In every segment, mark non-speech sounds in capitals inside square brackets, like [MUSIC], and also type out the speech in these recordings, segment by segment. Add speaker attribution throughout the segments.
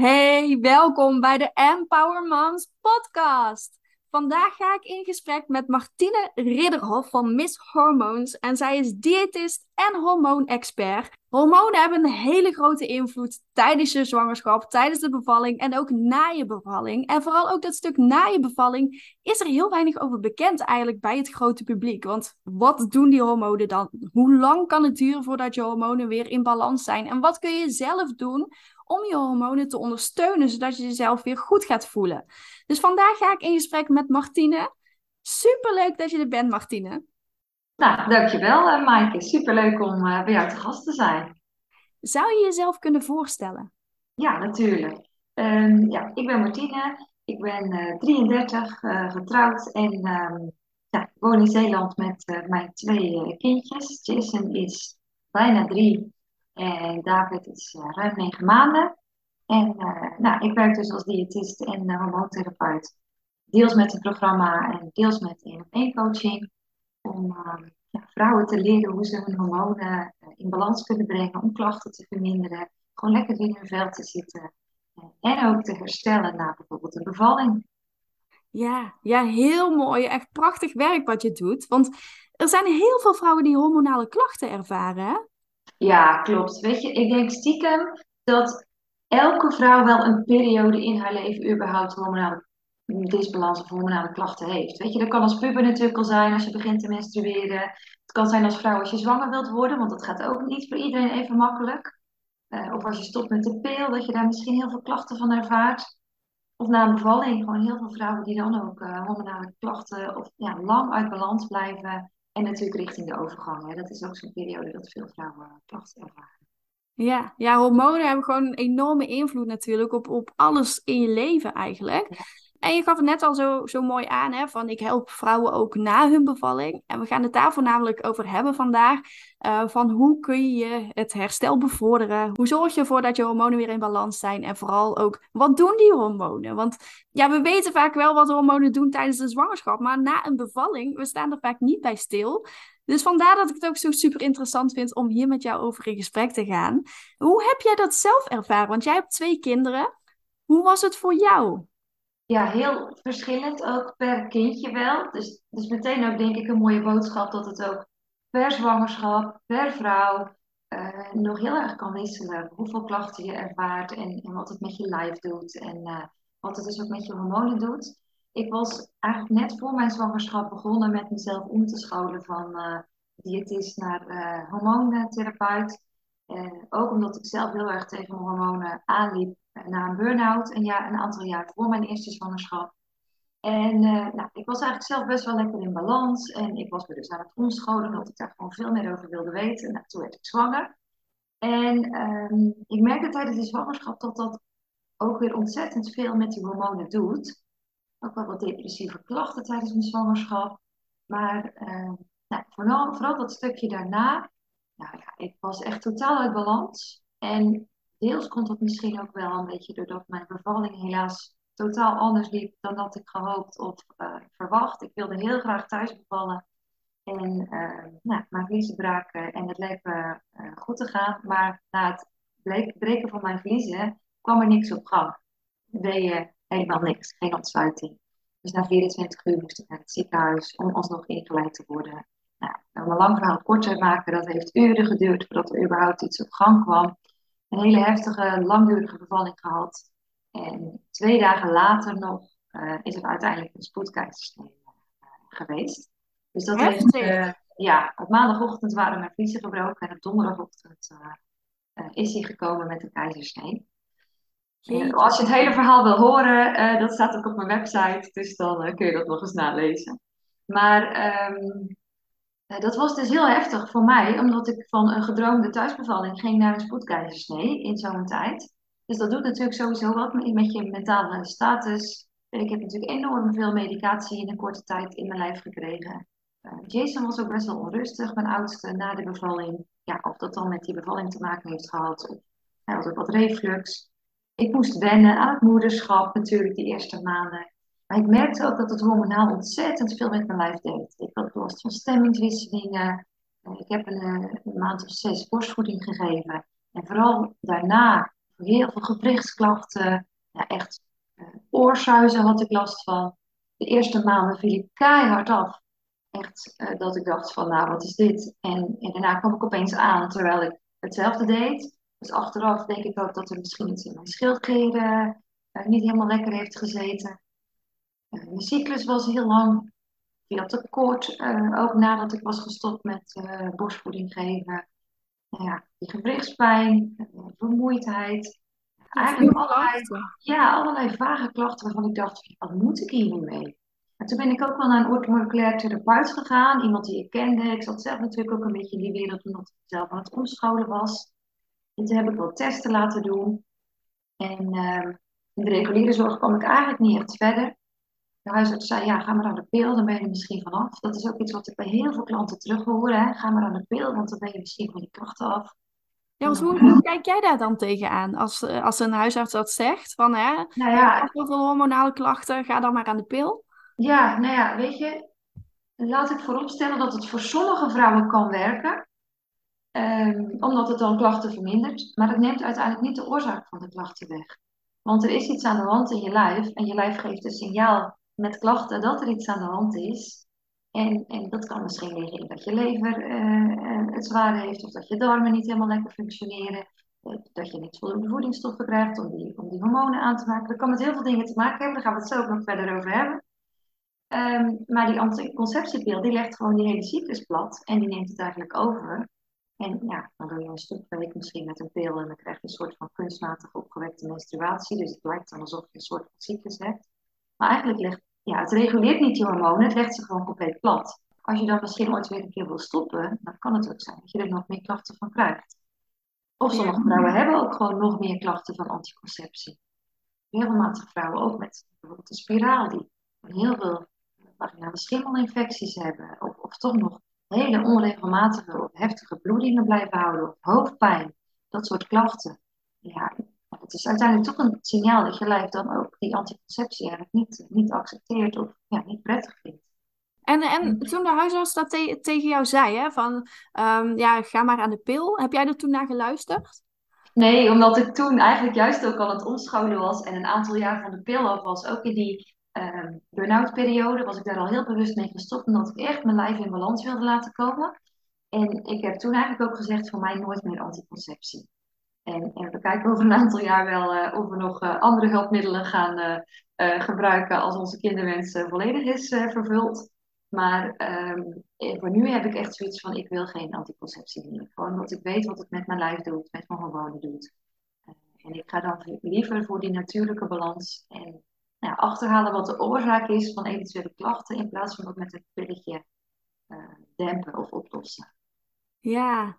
Speaker 1: Hey, welkom bij de Empower Moms podcast. Vandaag ga ik in gesprek met Martine Ridderhof van Miss Hormones en zij is diëtist en hormoonexpert. Hormonen hebben een hele grote invloed tijdens je zwangerschap, tijdens de bevalling en ook na je bevalling. En vooral ook dat stuk na je bevalling is er heel weinig over bekend eigenlijk bij het grote publiek. Want wat doen die hormonen dan? Hoe lang kan het duren voordat je hormonen weer in balans zijn? En wat kun je zelf doen om je hormonen te ondersteunen, zodat je jezelf weer goed gaat voelen. Dus vandaag ga ik in gesprek met Martine. Superleuk dat je er bent, Martine.
Speaker 2: Nou, dankjewel uh, Maaike. Superleuk om uh, bij jou te gast te zijn.
Speaker 1: Zou je jezelf kunnen voorstellen?
Speaker 2: Ja, natuurlijk. Um, ja, ik ben Martine. Ik ben uh, 33, getrouwd en um, ja, woon in Zeeland met mijn twee kindjes. Jason is bijna drie en David is uh, ruim negen maanden. En uh, nou, ik werk dus als diëtist en uh, hormoontherapeut. Deels met een programma en deels met één op één coaching. Om ja, vrouwen te leren hoe ze hun hormonen in balans kunnen brengen. Om klachten te verminderen. Gewoon lekker in hun vel te zitten. en ook te herstellen na bijvoorbeeld een bevalling.
Speaker 1: Ja, ja, heel mooi. Echt prachtig werk wat je doet. Want er zijn heel veel vrouwen die hormonale klachten ervaren.
Speaker 2: Ja, klopt. Weet je, ik denk stiekem dat elke vrouw wel een periode in haar leven überhaupt hormonale disbalans of hormonale klachten heeft. Weet je, dat kan als puber natuurlijk al zijn als je begint te menstrueren. Het kan zijn als vrouw als je zwanger wilt worden, want dat gaat ook niet voor iedereen even makkelijk. Uh, of als je stopt met de pil, dat je daar misschien heel veel klachten van ervaart. Of na een bevalling, gewoon heel veel vrouwen die dan ook uh, hormonale klachten of ja, lang uit balans blijven. En natuurlijk richting de overgang. Hè. Dat is ook zo'n periode dat veel vrouwen klachten ervaren.
Speaker 1: Ja, ja, hormonen hebben gewoon een enorme invloed natuurlijk op, op alles in je leven eigenlijk. En je gaf het net al zo, zo mooi aan, hè, van ik help vrouwen ook na hun bevalling. En we gaan het daar voornamelijk over hebben vandaag. Uh, van hoe kun je het herstel bevorderen? Hoe zorg je ervoor dat je hormonen weer in balans zijn? En vooral ook, wat doen die hormonen? Want ja, we weten vaak wel wat hormonen doen tijdens de zwangerschap. Maar na een bevalling, we staan er vaak niet bij stil. Dus vandaar dat ik het ook zo super interessant vind om hier met jou over in gesprek te gaan. Hoe heb jij dat zelf ervaren? Want jij hebt twee kinderen. Hoe was het voor jou?
Speaker 2: Ja, heel verschillend ook per kindje wel. Dus, dus meteen ook denk ik een mooie boodschap dat het ook per zwangerschap, per vrouw uh, nog heel erg kan wisselen. Hoeveel klachten je ervaart en, en wat het met je lijf doet en uh, wat het dus ook met je hormonen doet. Ik was eigenlijk net voor mijn zwangerschap begonnen met mezelf om te scholen van uh, diëtist naar hormoontherapeut. Ook omdat ik zelf heel erg tegen mijn hormonen aanliep na een burn-out, een, een aantal jaar voor mijn eerste zwangerschap. En uh, nou, ik was eigenlijk zelf best wel lekker in balans. En ik was me dus aan het omscholen, omdat ik daar gewoon veel meer over wilde weten. Nou, toen werd ik zwanger. En um, ik merkte tijdens de zwangerschap dat dat ook weer ontzettend veel met die hormonen doet. Ook wel wat depressieve klachten tijdens mijn zwangerschap. Maar uh, nou, vooral, vooral dat stukje daarna, nou ja, ik was echt totaal uit balans. En deels komt dat misschien ook wel een beetje doordat mijn bevalling helaas totaal anders liep dan dat ik gehoopt of uh, verwacht. Ik wilde heel graag thuis bevallen. En uh, nou, mijn vliezen braken en het leek uh, goed te gaan. Maar na het breken van mijn vliezen kwam er niks op gang. Deed je helemaal niks, geen ontsluiting. Dus na 24 uur moest ik naar het ziekenhuis om alsnog ingeleid te worden. Nou, om een lang verhaal kort te maken, dat heeft uren geduurd voordat er überhaupt iets op gang kwam een hele heftige, langdurige bevalling gehad. En twee dagen later nog uh, is er uiteindelijk een spoedkeizersnee uh, geweest. Dus dat heeft, uh, ja, op maandagochtend waren mijn vliezen gebroken en op donderdagochtend is hij gekomen met een keizersnee. als je het hele verhaal wil horen, dat staat ook op mijn website, dus dan kun je dat nog eens nalezen. Maar um, eh, dat was dus heel heftig voor mij, omdat ik van een gedroomde thuisbevalling ging naar een spoedkeizersnee in zo'n tijd. Dus dat doet natuurlijk sowieso wat met je mentale status. Ik heb natuurlijk enorm veel medicatie in een korte tijd in mijn lijf gekregen. Uh, Jason was ook best wel onrustig, mijn oudste, na de bevalling. Ja, of dat dan met die bevalling te maken heeft gehad. Of, hij had ook wat reflux. Ik moest wennen aan het moederschap natuurlijk die eerste maanden. Maar ik merkte ook dat het hormonaal ontzettend veel met mijn lijf deed. Ik had last van stemmingswisselingen. Ik heb een, een maand of zes borstvoeding gegeven. En vooral daarna heel veel gewrichtsklachten. Echt uh, had ik last van. De eerste maanden viel ik keihard af. Echt uh, dat ik dacht van, nou, wat is dit? En, en daarna kwam ik opeens aan, terwijl ik hetzelfde deed. Dus achteraf denk ik ook dat er misschien iets in mijn schildkleren niet helemaal lekker heeft gezeten. Mijn cyclus was heel lang. Veel te kort, ook nadat ik was gestopt met borstvoeding geven nou ja, die gewrichtspijn, vermoeidheid. Eigenlijk allerlei, ja, allerlei vage klachten waarvan ik dacht, wat moet ik hier nu mee? En toen ben ik ook wel naar een orthomoleculair therapeut gegaan. Iemand die ik kende. Ik zat zelf natuurlijk ook een beetje in die wereld omdat ik zelf aan het omscholen was. En toen heb ik wel testen laten doen. En uh, in de reguliere zorg kwam ik eigenlijk niet echt verder. De huisarts zei, ja, ga maar aan de pil, dan ben je er misschien vanaf. Dat is ook iets wat ik bij heel veel klanten terug hoor. Hè? Ga maar aan de pil, want dan ben je misschien van je krachten af.
Speaker 1: Ja, want hoe, hoe, kijk jij daar dan tegenaan als, als een huisarts dat zegt? Van, hè, nou ja, heel veel hormonale klachten, ga dan maar aan de pil.
Speaker 2: Ja, nou ja, weet je, laat ik vooropstellen dat het voor sommige vrouwen kan werken. Um, omdat het dan klachten vermindert. Maar het neemt uiteindelijk niet de oorzaak van de klachten weg. Want er is iets aan de hand in je lijf en je lijf geeft een signaal met klachten dat er iets aan de hand is. En, en dat kan misschien liggen in dat je lever uh, het zwaar heeft, of dat je darmen niet helemaal lekker functioneren, uh, dat je niet voldoende voedingsstoffen krijgt om die, om die hormonen aan te maken. Dat kan met heel veel dingen te maken hebben, daar gaan we het zo ook nog verder over hebben. Um, maar die anticonceptiepil die legt gewoon die hele cyclus plat en die neemt het eigenlijk over. En ja, dan doe je een stuk week misschien met een pil en dan krijg je een soort van kunstmatig opgewekte menstruatie. Dus het lijkt dan alsof je een soort van cyclus hebt. Maar eigenlijk legt ja, het reguleert niet je hormonen, het legt ze gewoon compleet plat. Als je dan misschien ooit weer een keer wil stoppen, dan kan het ook zijn dat je er nog meer klachten van krijgt. Of sommige vrouwen hebben ook gewoon nog meer klachten van anticonceptie. Regelmatig vrouwen ook met bijvoorbeeld een spiraal die heel veel vaginale schimmelinfecties hebben. Of, of toch nog hele onregelmatige of heftige bloedingen blijven houden. Of hoofdpijn. Dat soort klachten. Ja, het is uiteindelijk toch een signaal dat je lijf dan ook die anticonceptie eigenlijk niet, niet accepteert of ja, niet prettig vindt.
Speaker 1: En, en toen de huisarts dat tegen jou zei, hè, van um, ja, ga maar aan de pil, heb jij er toen naar geluisterd?
Speaker 2: Nee, omdat ik toen eigenlijk juist ook al aan het omscholen was en een aantal jaar van de pil af was. Ook in die um, burn-out periode was ik daar al heel bewust mee gestopt, omdat ik echt mijn lijf in balans wilde laten komen. En ik heb toen eigenlijk ook gezegd, voor mij nooit meer anticonceptie. En, en, we kijken over een aantal jaar wel uh, of we nog uh, andere hulpmiddelen gaan uh, gebruiken als onze kinderwens volledig is vervuld. Maar um, voor nu heb ik echt zoiets van, ik wil geen anticonceptie meer. Gewoon omdat ik weet wat het met mijn lijf doet, met mijn hormonen doet. en ik ga dan liever voor die natuurlijke balans en nou, achterhalen wat de oorzaak is van eventuele klachten, in plaats van dat met een pilletje dempen of oplossen.
Speaker 1: Ja,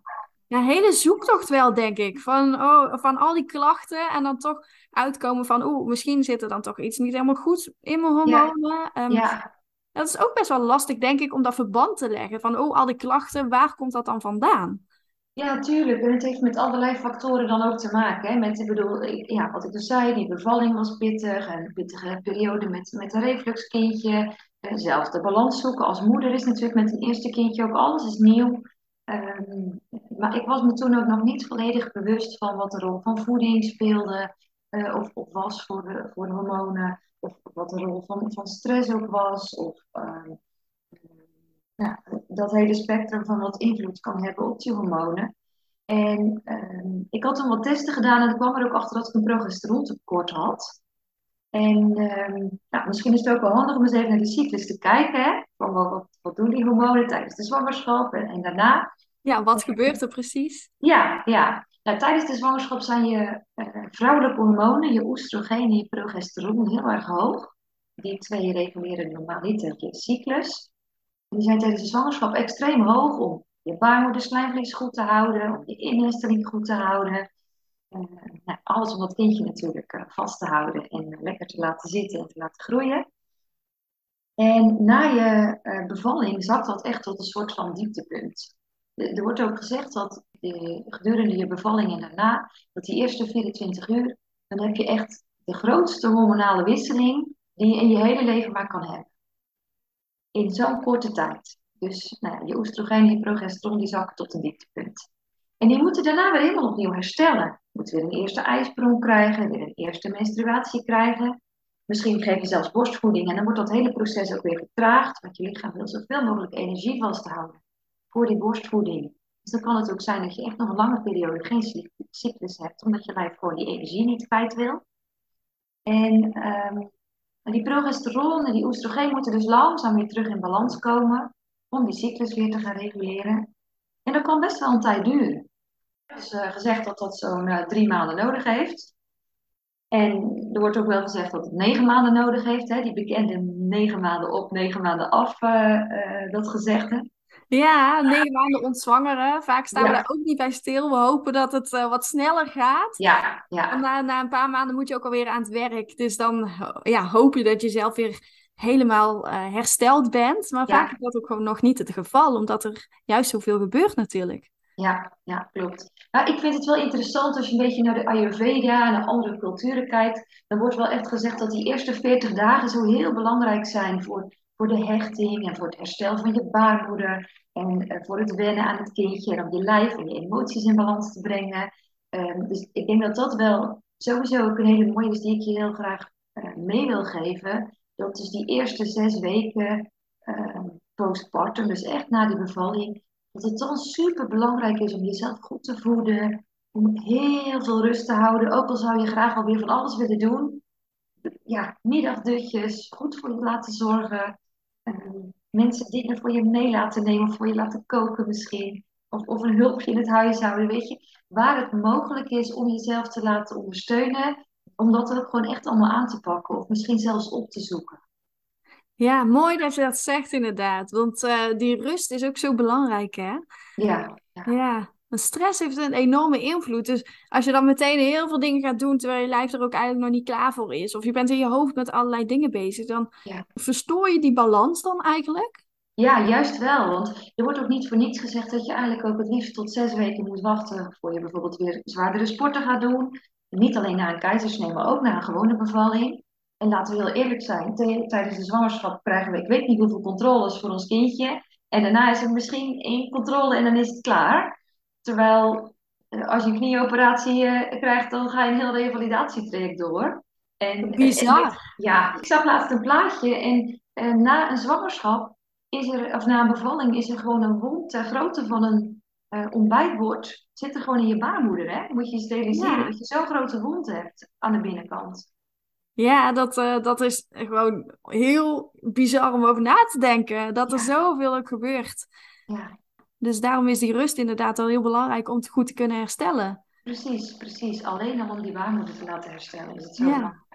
Speaker 1: ja, hele zoektocht wel, denk ik. Van, oh, van al die klachten en dan toch uitkomen van, oeh, misschien zit er dan toch iets niet helemaal goed in mijn hormonen. Ja. Ehm, ja. Dat is ook best wel lastig, denk ik, om dat verband te leggen. Van, oh, al die klachten, waar komt dat dan vandaan?
Speaker 2: Ja, tuurlijk. En het heeft met allerlei factoren dan ook te maken. Hè? Met, ik bedoel, ja, wat ik dus zei, die bevalling was pittig. En een pittige periode met, met een refluxkindje. Zelf de balans zoeken als moeder is natuurlijk met een eerste kindje ook alles is nieuw. Um, maar ik was me toen ook nog niet volledig bewust van wat de rol van voeding speelde, uh, of, of, was voor de, voor de hormonen, of wat de rol van, van stress ook was, of uh, ja, dat hele spectrum van wat invloed kan hebben op die hormonen. En uh, ik had toen wat testen gedaan en ik kwam er ook achter dat ik een progesterontekort had. En ehm, nou, misschien is het ook wel handig om eens even naar de cyclus te kijken. Hè? Van wat, wat, doen die hormonen tijdens de zwangerschap en, en daarna.
Speaker 1: Ja, wat gebeurt er precies?
Speaker 2: Ja, ja. Nou, tijdens de zwangerschap zijn je uh, vrouwelijke hormonen, je oestrogeen en je progesteron, heel erg hoog. Die twee reguleren normaliter je cyclus. die zijn tijdens de zwangerschap extreem hoog om je baarmoederslijmvlies goed te houden, om je innesteling goed te houden. Nou, alles om dat kindje natuurlijk uh, vast te houden en lekker te laten zitten en te laten groeien. En na je bevalling zakt dat echt tot een soort van dieptepunt er wordt ook gezegd dat gedurende je bevalling en daarna, dat die eerste 24 uur, dan heb je echt de grootste hormonale wisseling die je in je hele leven maar kan hebben. In zo'n korte tijd. Dus nou, je oestrogeen en je progesteron die zakken tot een dieptepunt. En die moeten daarna weer helemaal opnieuw herstellen. Moet weer een eerste ijsprong krijgen, weer een eerste menstruatie krijgen. Misschien geef je zelfs borstvoeding en dan wordt dat hele proces ook weer vertraagd, want je lichaam wil zoveel mogelijk energie vasthouden voor die borstvoeding. Dus dan kan het ook zijn dat je echt nog een lange periode geen cyclus hebt, omdat je lijf gewoon die energie niet kwijt wil. En um, die progesteron en die oestrogeen moeten dus langzaam weer terug in balans komen om die cyclus weer te gaan reguleren. En dat kan best wel een tijd duren. Is uh, gezegd dat dat zo'n uh, drie maanden nodig heeft. En er wordt ook wel gezegd dat het negen maanden nodig heeft. Hè? Die bekende negen maanden op, negen maanden af, uh, dat gezegde.
Speaker 1: Ja, negen maanden ontzwangeren. Vaak staan we daar ook niet bij stil. We hopen dat het wat sneller gaat.
Speaker 2: Ja, ja.
Speaker 1: Na, na een paar maanden moet je ook alweer aan het werk. Dus dan ja, hoop je dat je zelf weer helemaal hersteld bent. Maar vaak is dat ook gewoon nog niet het geval. Omdat er juist zoveel gebeurt natuurlijk.
Speaker 2: Ja, ja, klopt. Nou, ik vind het wel interessant als je een beetje naar de Ayurveda en andere culturen kijkt. Dan wordt wel echt gezegd dat die eerste 40 dagen zo heel belangrijk zijn voor, voor de hechting en voor het herstel van je baarmoeder. En uh, voor het wennen aan het kindje en om je lijf en je emoties in balans te brengen. Um, dus ik denk dat dat wel sowieso ook een hele mooie is die ik je heel graag uh, mee wil geven. Dat dus die eerste zes weken uh, postpartum, dus echt na die bevalling, dat het dan super belangrijk is om jezelf goed te voeden. Om heel veel rust te houden, ook al zou je graag alweer van alles willen doen. Ja, middagdutjes, goed voor je laten zorgen. Um, mensen dingen voor je mee laten nemen, voor je laten koken misschien. Of, of een hulpje in het huishouden, weet je. Waar het mogelijk is om jezelf te laten ondersteunen, om dat ook gewoon echt allemaal aan te pakken. Of misschien zelfs op te zoeken.
Speaker 1: Ja, mooi dat je dat zegt inderdaad. Want uh, die rust is ook zo belangrijk, hè?
Speaker 2: Ja. Ja.
Speaker 1: ja. stress heeft een enorme invloed. Dus als je dan meteen heel veel dingen gaat doen terwijl je lijf er ook eigenlijk nog niet klaar voor is, of je bent in je hoofd met allerlei dingen bezig, dan
Speaker 2: ja.
Speaker 1: verstoor je die balans dan eigenlijk?
Speaker 2: Ja, juist wel. Want er wordt ook niet voor niets gezegd dat je eigenlijk ook het liefst tot zes weken moet wachten voor je bijvoorbeeld weer zwaardere sporten gaat doen. niet alleen na een keizersnee, maar ook na een gewone bevalling. En laten we heel eerlijk zijn, tijdens de zwangerschap krijgen we ik weet niet hoeveel controles voor ons kindje. En daarna is er misschien één controle en dan is het klaar. Terwijl eh, als je een knieoperatie uh, krijgt, dan ga je een heel revalidatietraject door.
Speaker 1: En, Bizar. En,
Speaker 2: ja, ik zag laatst een plaatje en uh, na een zwangerschap is er, of na een bevalling, is er gewoon een wond ter grootte van een uh, ontbijtbord. Zit er gewoon in je baarmoeder, hè? Moet je steriliseren ja. dat je zo'n grote wond hebt aan de binnenkant.
Speaker 1: Ja, dat, uh, dat is gewoon heel bizar om over na te denken. Dat er zoveel ook gebeurt.
Speaker 2: Ja.
Speaker 1: Dus daarom is die rust inderdaad al heel belangrijk om het goed te kunnen herstellen.
Speaker 2: Precies, precies. Alleen om die baarmoeder te laten herstellen is het zo ja.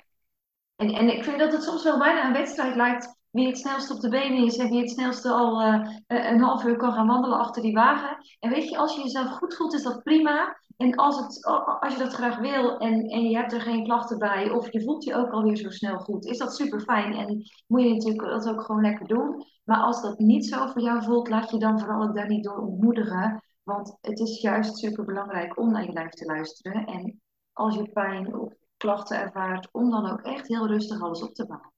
Speaker 2: En, en ik vind dat het soms wel bijna een wedstrijd lijkt wie het snelst op de benen is en wie het snelste al uh, een half uur kan gaan wandelen achter die wagen. En weet je, als je jezelf goed voelt, is dat prima. En als, het, als je dat graag wil en, en je hebt er geen klachten bij, of je voelt je ook alweer zo snel goed, is dat super fijn. En moet je natuurlijk dat ook gewoon lekker doen. Maar als dat niet zo voor jou voelt, laat je dan vooral ook daar niet door ontmoedigen. Want het is juist super belangrijk om naar je lijf te luisteren. En als je pijn of klachten ervaart, om dan ook echt heel rustig alles op te bouwen.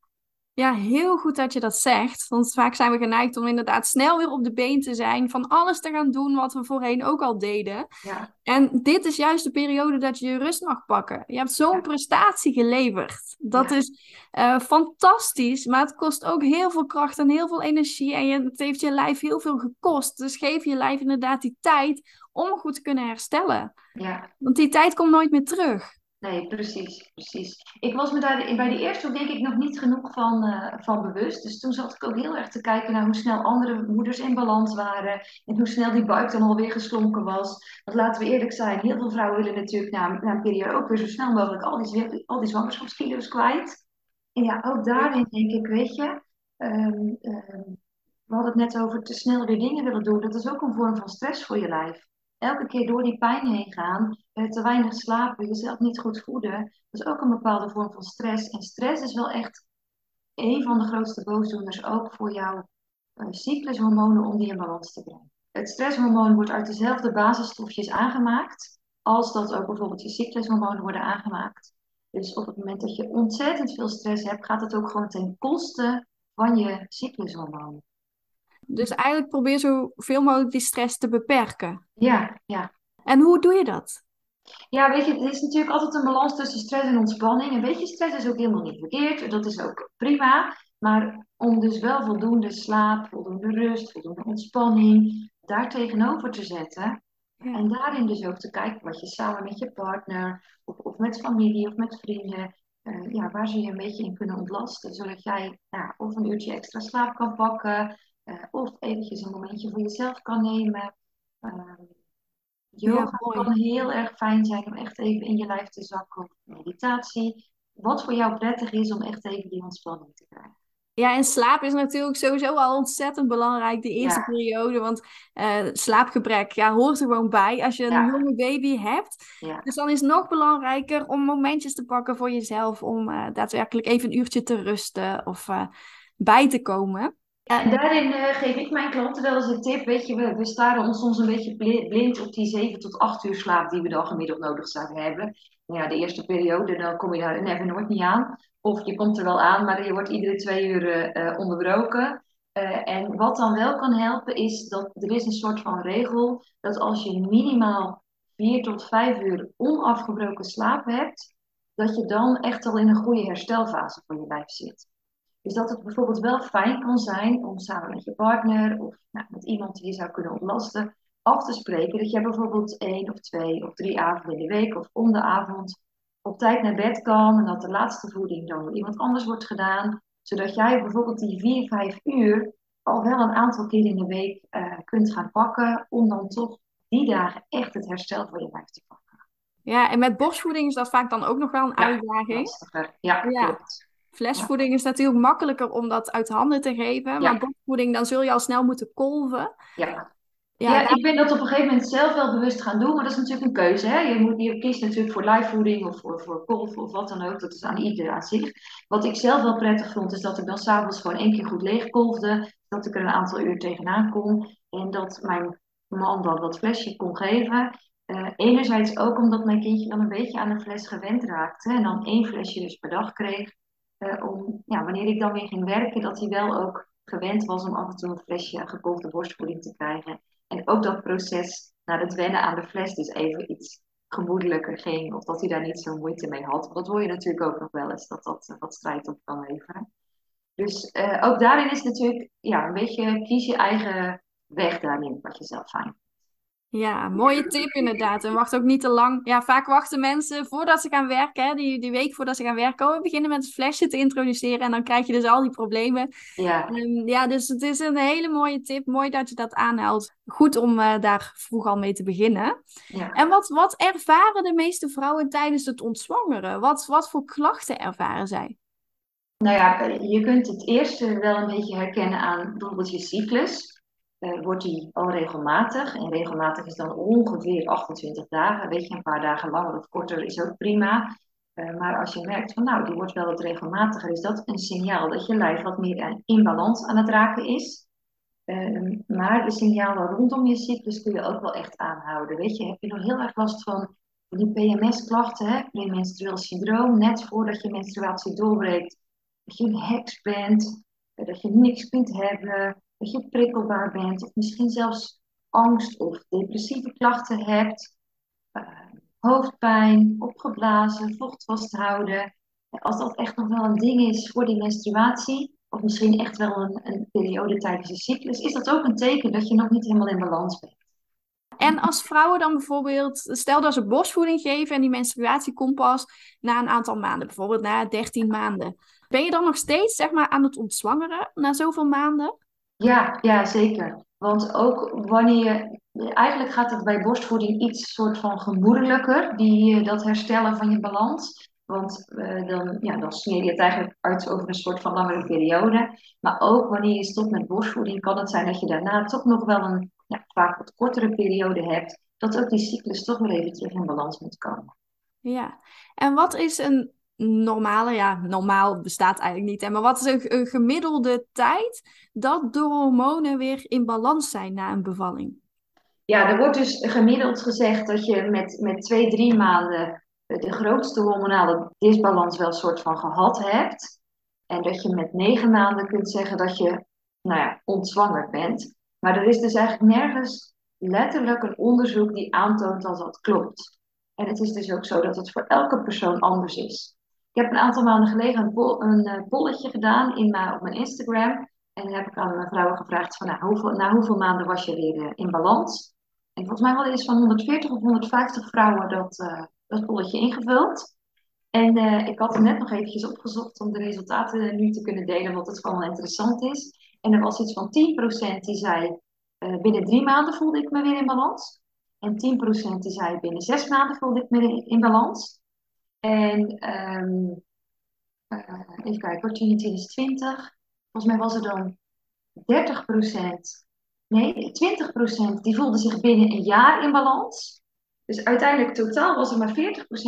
Speaker 1: Ja, heel goed dat je dat zegt. Want vaak zijn we geneigd om inderdaad snel weer op de been te zijn. Van alles te gaan doen wat we voorheen ook al deden.
Speaker 2: Ja.
Speaker 1: En dit is juist de periode dat je je rust mag pakken. Je hebt zo'n prestatie geleverd. Dat is uh, fantastisch. Maar het kost ook heel veel kracht en heel veel energie. En je, het heeft je lijf heel veel gekost. Dus geef je lijf inderdaad die tijd om goed te kunnen herstellen.
Speaker 2: Ja.
Speaker 1: Want die tijd komt nooit meer terug.
Speaker 2: Nee, precies, precies. Ik was me daar bij de eerste denk ik nog niet genoeg van, uh, van bewust. Dus toen zat ik ook heel erg te kijken naar hoe snel andere moeders in balans waren. En hoe snel die buik dan alweer geslonken was. Want laten we eerlijk zijn, heel veel vrouwen willen natuurlijk na, een periode ook weer zo snel mogelijk al die, al die zwangerschapskilo's kwijt. En ja, ook daarin denk ik, weet je, um, um, we hadden het net over te snel weer dingen willen doen. Dat is ook een vorm van stress voor je lijf elke keer door die pijn heen gaan, eh, te weinig slapen, jezelf niet goed voeden, dat is ook een bepaalde vorm van stress. En stress is wel echt een van de grootste boosdoeners ook voor jouw uh, cyclushormonen om die in balans te brengen. Het stresshormoon wordt uit dezelfde basisstofjes aangemaakt als dat ook bijvoorbeeld je cyclushormonen worden aangemaakt. Dus op het moment dat je ontzettend veel stress hebt, gaat het ook gewoon ten koste van je cyclushormonen.
Speaker 1: Dus eigenlijk probeer zoveel mogelijk die stress te beperken.
Speaker 2: Ja, ja.
Speaker 1: En hoe doe je dat?
Speaker 2: Ja, weet je, het is natuurlijk altijd een balans tussen stress en ontspanning. Een beetje stress is ook helemaal niet verkeerd, dat is ook prima. Maar om dus wel voldoende slaap, voldoende rust, voldoende ontspanning daar tegenover te zetten. En daarin dus ook te kijken wat je samen met je partner of, of met familie of met vrienden, uh, ja, waar ze je een beetje in kunnen ontlasten. Zodat jij ja, of een uurtje extra slaap kan pakken, uh, of eventjes een momentje voor jezelf kan nemen. Uh, yoga kan heel erg fijn zijn om echt even in je lijf te zakken. Of meditatie. Wat voor jou prettig is om echt even die ontspanning te krijgen.
Speaker 1: Ja, en slaap is natuurlijk sowieso al ontzettend belangrijk, de eerste periode. Want uh, slaapgebrek ja, hoort er gewoon bij als je een jonge baby hebt. Ja. Dus dan is het nog belangrijker om momentjes te pakken voor jezelf. Om uh, daadwerkelijk even een uurtje te rusten of uh, bij te komen.
Speaker 2: En daarin geef ik mijn klanten wel eens een tip. Weet je, we, we staren ons soms een beetje blind op die 7 tot 8 uur slaap die we dan gemiddeld nodig zouden hebben. Ja, de eerste periode, dan kom je daar never nooit niet aan. Of je komt er wel aan, maar je wordt iedere twee uur uh, onderbroken. Uh, en wat dan wel kan helpen is dat er is een soort van regel dat als je minimaal vier tot vijf uur onafgebroken slaap hebt, dat je dan echt al in een goede herstelfase voor je lijf zit. Dus dat het bijvoorbeeld wel fijn kan zijn om samen met je partner of nou, met iemand die je zou kunnen ontlasten, af te spreken dat je bijvoorbeeld één of twee of drie avonden in de week of om de avond op tijd naar bed kan en dat de laatste voeding dan door iemand anders wordt gedaan, zodat jij bijvoorbeeld die vier, vijf uur al wel een aantal keer in de week uh, kunt gaan pakken, om dan toch die dagen echt het herstel voor je lijf te pakken.
Speaker 1: Ja, en met borstvoeding is dat vaak dan ook nog wel een ja, uitdaging.
Speaker 2: Lastiger. Ja, ja. klopt.
Speaker 1: Flesvoeding is natuurlijk makkelijker om dat uit handen te geven. Maar borstvoeding, dan zul je al snel moeten kolven.
Speaker 2: Ja. Ja, ik ben dat op een gegeven moment zelf wel bewust gaan doen, maar dat is natuurlijk een keuze. Hè? Je, moet, je kiest natuurlijk voor live of voor, voor golf of wat dan ook. Dat is aan ieder aan zich. Wat ik zelf wel prettig vond, is dat ik dan s'avonds gewoon één keer goed leegkolfde. Dat ik er een aantal uur tegenaan kon. En dat mijn man dan dat flesje kon geven. Uh, enerzijds ook omdat mijn kindje dan een beetje aan de fles gewend raakte. En dan één flesje dus per dag kreeg. Uh, om, ja, wanneer ik dan weer ging werken, dat hij wel ook gewend was om af en toe een flesje gekolfde borstvoeding te krijgen. En ook dat proces naar het wennen aan de fles dus even iets gemoedelijker ging. Of dat hij daar niet zo moeite mee had. Want dat hoor je natuurlijk ook nog wel eens, dat dat wat strijd op kan leveren. Dus uh, ook daarin is natuurlijk, ja, een beetje kies je eigen weg daarin, wat je zelf fijn
Speaker 1: ja, mooie tip inderdaad. En wacht ook niet te lang. Ja, vaak wachten mensen voordat ze gaan werken, hè, die, die week voordat ze gaan werken. Oh, we beginnen met het flesje te introduceren en dan krijg je dus al die problemen.
Speaker 2: Ja.
Speaker 1: Um, ja, dus het is een hele mooie tip. Mooi dat je dat aanhaalt. Goed om uh, daar vroeg al mee te beginnen. Ja. En wat, wat ervaren de meeste vrouwen tijdens het ontzwangeren? Wat, wat voor klachten ervaren zij?
Speaker 2: Nou ja, je kunt het eerste wel een beetje herkennen aan bijvoorbeeld je cyclus uh, wordt die al regelmatig. En regelmatig is dan ongeveer 28 dagen. Weet je, een paar dagen langer of korter is ook prima. Uh, maar als je merkt van nou, die wordt wel wat regelmatiger, is dat een signaal dat je lijf wat meer in balans aan het raken is. Uh, maar de signalen rondom je cyclus kun je ook wel echt aanhouden. Weet je, heb je nog heel erg last van die PMS-klachten, premenstrueel syndroom, net voordat je menstruatie doorbreekt, dat je een heks bent, dat je niks kunt hebben, dat je prikkelbaar bent, of misschien zelfs angst of depressieve klachten hebt, uh, hoofdpijn, opgeblazen, vocht vasthouden. Als dat echt nog wel een ding is voor die menstruatie, of misschien echt wel een, een periode tijdens de cyclus, is dat ook een teken dat je nog niet helemaal in balans bent.
Speaker 1: En als vrouwen dan bijvoorbeeld, stel dat ze borstvoeding geven en die menstruatie komt pas na een aantal maanden, bijvoorbeeld na 13 maanden. Ben je dan nog steeds zeg maar, aan het ontzwangeren na zoveel maanden?
Speaker 2: Ja, ja, zeker. Want ook wanneer je, eigenlijk gaat het bij borstvoeding iets soort van gemoedelijker, die, dat herstellen van je balans. Want uh, dan, ja, dan smeer je het eigenlijk uit over een soort van langere periode. Maar ook wanneer je stopt met borstvoeding, kan het zijn dat je daarna toch nog wel een ja, vaak wat kortere periode hebt. Dat ook die cyclus toch weer even terug in balans moet komen.
Speaker 1: Ja, en wat is een normale, ja, normaal bestaat eigenlijk niet. Hè, maar wat is een, gemiddelde tijd dat de hormonen weer in balans zijn na een bevalling?
Speaker 2: Ja, er wordt dus gemiddeld gezegd dat je met, met twee, drie maanden de grootste hormonale disbalans wel een soort van gehad hebt. En dat je met negen maanden kunt zeggen dat je, nou ja, ontzwangerd bent. Maar er is dus eigenlijk nergens letterlijk een onderzoek die aantoont dat dat klopt. En het is dus ook zo dat het voor elke persoon anders is. Ik heb een aantal maanden geleden een, bo een uh, bolletje gedaan in mijn, op mijn Instagram. En dan heb ik aan vrouwen gevraagd van nou, hoeveel, na hoeveel maanden was je weer uh, in balans? En volgens mij hadden eens van 140 of 150 vrouwen dat, uh, dat bolletje ingevuld. En ik had hem net nog eventjes opgezocht om de resultaten nu te kunnen delen, wat het gewoon interessant is. En er was iets van 10% die zei, binnen drie maanden voelde ik me weer in balans. En 10% die zei, binnen zes maanden voelde ik me in balans. En um, uh, even kijken, 10 2020. Volgens mij was er dan 30%, nee, 20% die voelde zich binnen een jaar in balans. Dus uiteindelijk totaal was er maar 40%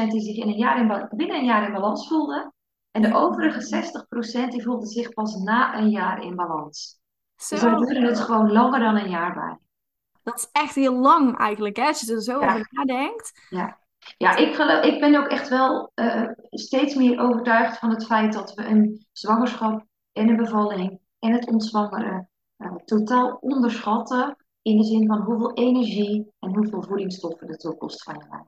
Speaker 2: die zich in een jaar in, binnen een jaar in balans voelde. En de overige 60% die voelde zich pas na een jaar in balans. Zo. Dus duurde het gewoon langer dan een jaar bij.
Speaker 1: Dat is echt heel lang eigenlijk, hè? Als je er zo ja. over nadenkt.
Speaker 2: Ja, ja ik, geloof, ik ben ook echt wel uh, steeds meer overtuigd van het feit dat we een zwangerschap en een bevalling en het ontzwangeren uh, totaal onderschatten. In de zin van hoeveel energie en hoeveel voedingsstoffen het ook kost van je lijf.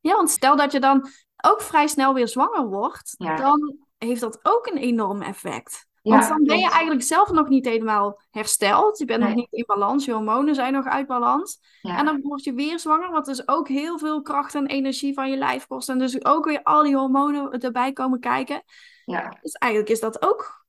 Speaker 1: Ja, want stel dat je dan ook vrij snel weer zwanger wordt, ja. dan heeft dat ook een enorm effect. Want dan ben je eigenlijk zelf nog niet helemaal hersteld. Je bent nog niet in balans. Je hormonen zijn nog uit balans. En dan word je weer zwanger, wat dus ook heel veel kracht en energie van je lijf kost. En dus ook weer al die hormonen erbij komen kijken.
Speaker 2: Ja.
Speaker 1: Dus eigenlijk is dat ook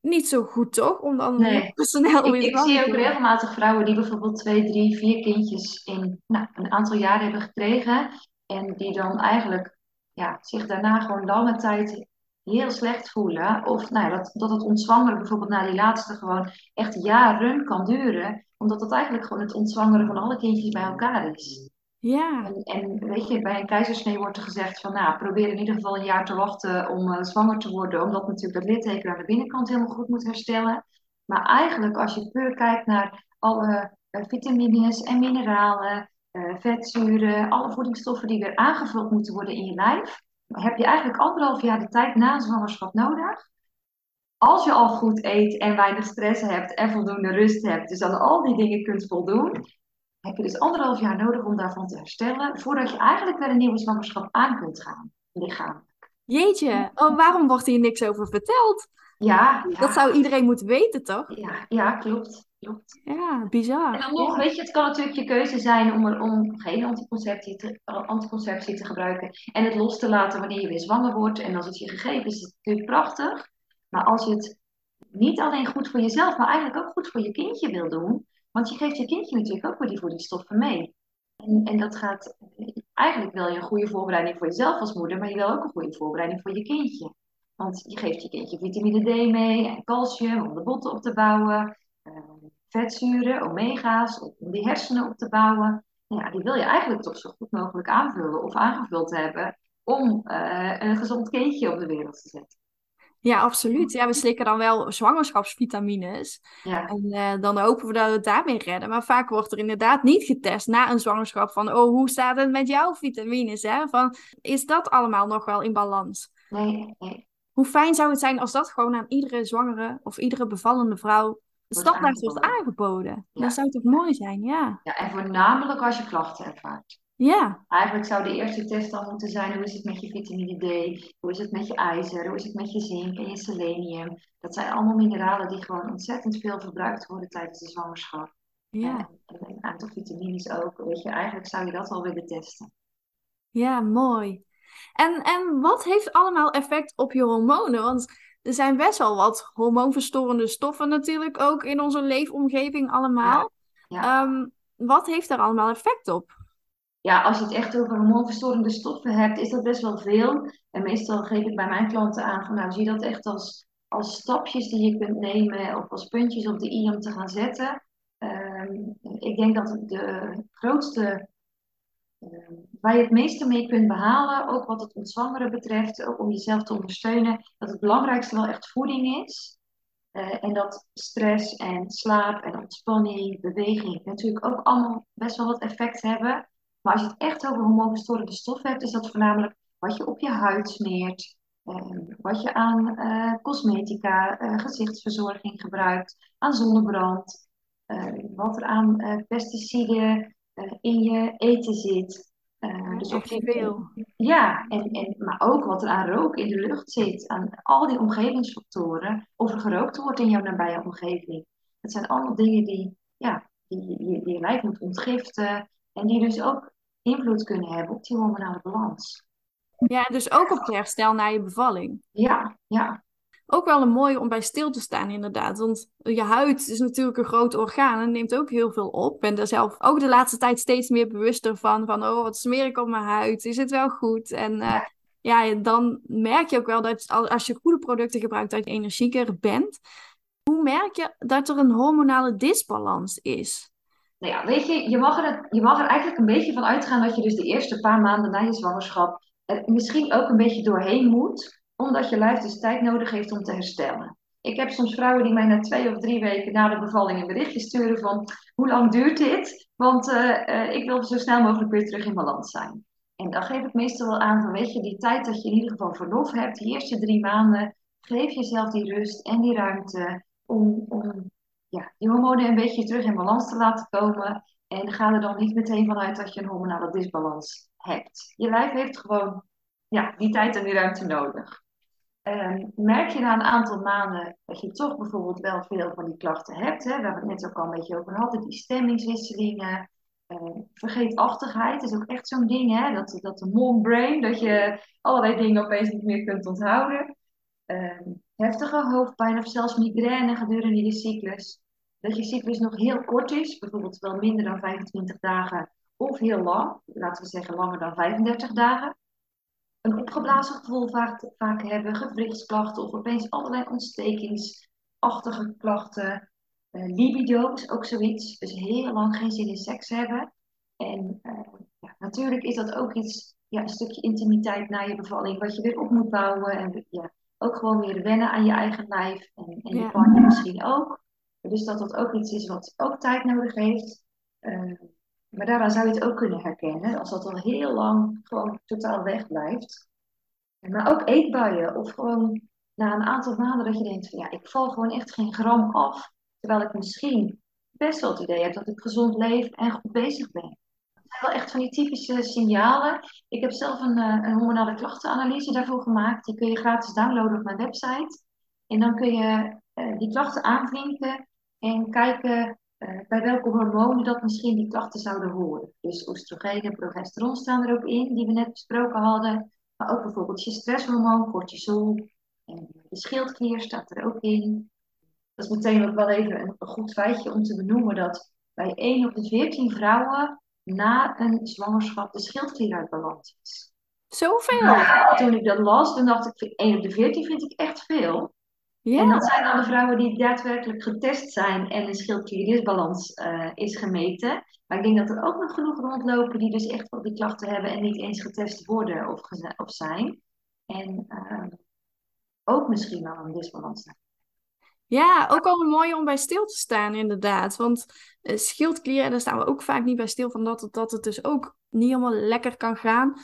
Speaker 1: niet zo goed, toch? Om dan
Speaker 2: nee. [LAUGHS]
Speaker 1: snel weer
Speaker 2: ik, ik zie ook regelmatig vrouwen die bijvoorbeeld twee, drie, vier kindjes in nou, een aantal jaren hebben gekregen. En die dan eigenlijk ja, zich daarna gewoon lange tijd heel slecht voelen. Of nou dat, dat het ontzwangeren bijvoorbeeld na die laatste gewoon echt jaren kan duren. Omdat het eigenlijk gewoon het ontzwangeren van alle kindjes bij elkaar is.
Speaker 1: Ja.
Speaker 2: En, en weet je, bij een keizersnee wordt er gezegd van nou, probeer in ieder geval een jaar te wachten om uh, zwanger te worden. Omdat natuurlijk dat litteken aan de binnenkant helemaal goed moet herstellen. Maar eigenlijk als je puur kijkt naar alle uh, vitamines en mineralen, uh, vetzuren, alle voedingsstoffen die weer aangevuld moeten worden in je lijf heb je eigenlijk anderhalf jaar de tijd na zwangerschap nodig. Als je al goed eet en weinig stress hebt en voldoende rust hebt, dus aan al die dingen kunt voldoen, heb je dus anderhalf jaar nodig om daarvan te herstellen, voordat je eigenlijk naar een nieuwe zwangerschap aan kunt gaan, lichamelijk.
Speaker 1: Jeetje, oh, waarom wordt hier niks over verteld?
Speaker 2: Ja,
Speaker 1: ja, Dat zou iedereen moeten weten, toch?
Speaker 2: Ja, ja klopt.
Speaker 1: Ja, bizar.
Speaker 2: En dan nog, weet je, het kan natuurlijk je keuze zijn om, er, om geen anticonceptie te, anticonceptie te gebruiken en het los te laten wanneer je weer zwanger wordt. En als het je gegeven is, is het natuurlijk prachtig. Maar als je het niet alleen goed voor jezelf, maar eigenlijk ook goed voor je kindje wil doen, want je geeft je kindje natuurlijk ook weer die voedingsstoffen mee. En, en dat gaat, eigenlijk wil je een goede voorbereiding voor jezelf als moeder, maar je wil ook een goede voorbereiding voor je kindje. Want je geeft je kindje vitamine D mee en calcium om de botten op te bouwen. Uh, vetzuren, omega's, om die hersenen op te bouwen. Nou ja, die wil je eigenlijk toch zo goed mogelijk aanvullen of aangevuld hebben om uh, een gezond kindje op de wereld te zetten.
Speaker 1: Ja, absoluut. Ja, we slikken dan wel zwangerschapsvitamines.
Speaker 2: Ja.
Speaker 1: En uh, dan hopen we dat we het daarmee redden. Maar vaak wordt er inderdaad niet getest na een zwangerschap van... oh, hoe staat het met jouw vitamines? Hè? Van, is dat allemaal nog wel in balans?
Speaker 2: Nee, nee.
Speaker 1: Hoe fijn zou het zijn als dat gewoon aan iedere zwangere of iedere bevallende vrouw standaard wordt aangeboden. Ja. Dat zou toch mooi zijn, ja.
Speaker 2: Ja, en voornamelijk als je klachten ervaart.
Speaker 1: Ja.
Speaker 2: Eigenlijk zou de eerste test dan moeten zijn: hoe is het met je vitamine D? Hoe is het met je ijzer? Hoe is het met je zink en je selenium? Dat zijn allemaal mineralen die gewoon ontzettend veel verbruikt worden tijdens de zwangerschap.
Speaker 1: Ja.
Speaker 2: En, en een aantal vitamines ook. Weet je, eigenlijk zou je dat al willen testen.
Speaker 1: Ja, mooi. En, en wat heeft allemaal effect op je hormonen? Want er zijn best wel wat hormoonverstorende stoffen natuurlijk ook in onze leefomgeving allemaal.
Speaker 2: Ja, ja.
Speaker 1: Um, wat heeft daar allemaal effect op?
Speaker 2: Ja, als je het echt over hormoonverstorende stoffen hebt, is dat best wel veel. En meestal geef ik bij mijn klanten aan van nou zie dat echt als, als stapjes die je kunt nemen of als puntjes op de i om te gaan zetten. Um, ik denk dat de grootste waar je het meeste mee kunt behalen, ook wat het ontzwangeren betreft, ook om jezelf te ondersteunen, dat het belangrijkste wel echt voeding is. Uh, en dat stress en slaap en ontspanning, beweging natuurlijk ook allemaal best wel wat effect hebben. Maar als je het echt over hormoonverstorende stoffen hebt, is dat voornamelijk wat je op je huid smeert, wat je aan cosmetica, gezichtsverzorging gebruikt, aan zonnebrand, wat er aan pesticiden in je eten zit. Uh, dus
Speaker 1: veel.
Speaker 2: Ja, en, en, maar ook wat er aan rook in de lucht zit, aan al die omgevingsfactoren, of er gerookt wordt in jouw nabije omgeving. Dat zijn allemaal dingen die, ja, die, die, die je lijf moet ontgiften en die dus ook invloed kunnen hebben op die hormonale balans.
Speaker 1: Ja, dus ook op het herstel na je bevalling.
Speaker 2: Ja, ja.
Speaker 1: Ook wel een mooie om bij stil te staan, inderdaad. Want je huid is natuurlijk een groot orgaan en neemt ook heel veel op. Ik ben daar zelf ook de laatste tijd steeds meer bewuster van. Van, oh, wat smeer ik op mijn huid? Is het wel goed? En uh, ja, dan merk je ook wel dat als je goede producten gebruikt, dat je energieker bent. Hoe merk je dat er een hormonale disbalans is?
Speaker 2: Nou ja, weet je, je mag, er, je mag er eigenlijk een beetje van uitgaan dat je dus de eerste paar maanden na je zwangerschap er misschien ook een beetje doorheen moet, omdat je lijf dus tijd nodig heeft om te herstellen. Ik heb soms vrouwen die mij na twee of drie weken na de bevalling een berichtje sturen van hoe lang duurt dit? Want uh, uh, ik wil zo snel mogelijk weer terug in balans zijn. En dan geef ik meestal wel aan van weet je, die tijd dat je in ieder geval verlof hebt, die eerste drie maanden, geef jezelf die rust en die ruimte om, om ja, die hormonen een beetje terug in balans te laten komen. En ga er dan niet meteen vanuit dat je een hormonale disbalans hebt. Je lijf heeft gewoon ja, die tijd en die ruimte nodig. Um, merk je na een aantal maanden dat je toch bijvoorbeeld wel veel van die klachten hebt, hè, waar we het net ook al een beetje over hadden, die stemmingswisselingen, uh, vergeetachtigheid is ook echt zo'n ding, hè, dat, dat de mom brain, dat je allerlei dingen opeens niet meer kunt onthouden. Uh, heftige hoofdpijn of zelfs migraine gedurende je cyclus. Dat je cyclus nog heel kort is, bijvoorbeeld wel minder dan 25 dagen of heel lang, laten we zeggen langer dan 35 dagen. Een opgeblazen gevoel vaak, vaak hebben, gewrichtsklachten of opeens allerlei ontstekingsachtige klachten. Uh, libido is ook zoiets, dus heel lang geen zin in seks hebben. En uh, ja, natuurlijk is dat ook iets, ja, een stukje intimiteit na je bevalling, wat je weer op moet bouwen. En ja, ook gewoon weer wennen aan je eigen lijf en, en je partner misschien ook. Dus dat dat ook iets is wat ook tijd nodig heeft. Uh, maar daaraan zou je het ook kunnen herkennen, als dat al heel lang gewoon totaal wegblijft. Maar ook eetbuien, of gewoon na een aantal maanden dat je denkt van ja, ik val gewoon echt geen gram af. Terwijl ik misschien best wel het idee heb dat ik gezond leef en goed bezig ben. Dat zijn wel echt van die typische signalen. Ik heb zelf een, eh, een hormonale klachtenanalyse daarvoor gemaakt. Die kun je gratis downloaden op mijn website. En dan kun je uh, die klachten aanvinken en kijken uh, bij welke hormonen dat misschien die klachten zouden horen. Dus oestrogeen en progesteron staan er ook in, die we net besproken hadden. Maar ook bijvoorbeeld je stresshormoon, cortisol. En de schildklier staat er ook in. Dat is meteen ook wel even een, goed feitje om te benoemen dat bij 1 op de 14 vrouwen na een zwangerschap de schildklier uit balans is.
Speaker 1: Zoveel?
Speaker 2: Nou, toen ik dat las, dan dacht ik, 1 op de 14 vind ik echt veel. Ja. En dat zijn dan de vrouwen die daadwerkelijk getest zijn en een schildklierdisbalans uh, is gemeten. Maar ik denk dat er ook nog genoeg rondlopen die dus echt wel die klachten hebben en niet eens getest worden of, of zijn. En uh, ook misschien wel een disbalans zijn.
Speaker 1: Ja, ook al mooi om bij stil te staan, inderdaad. Want uh, schildklieren, daar staan we ook vaak niet bij stil van dat het, dat het dus ook niet helemaal lekker kan gaan.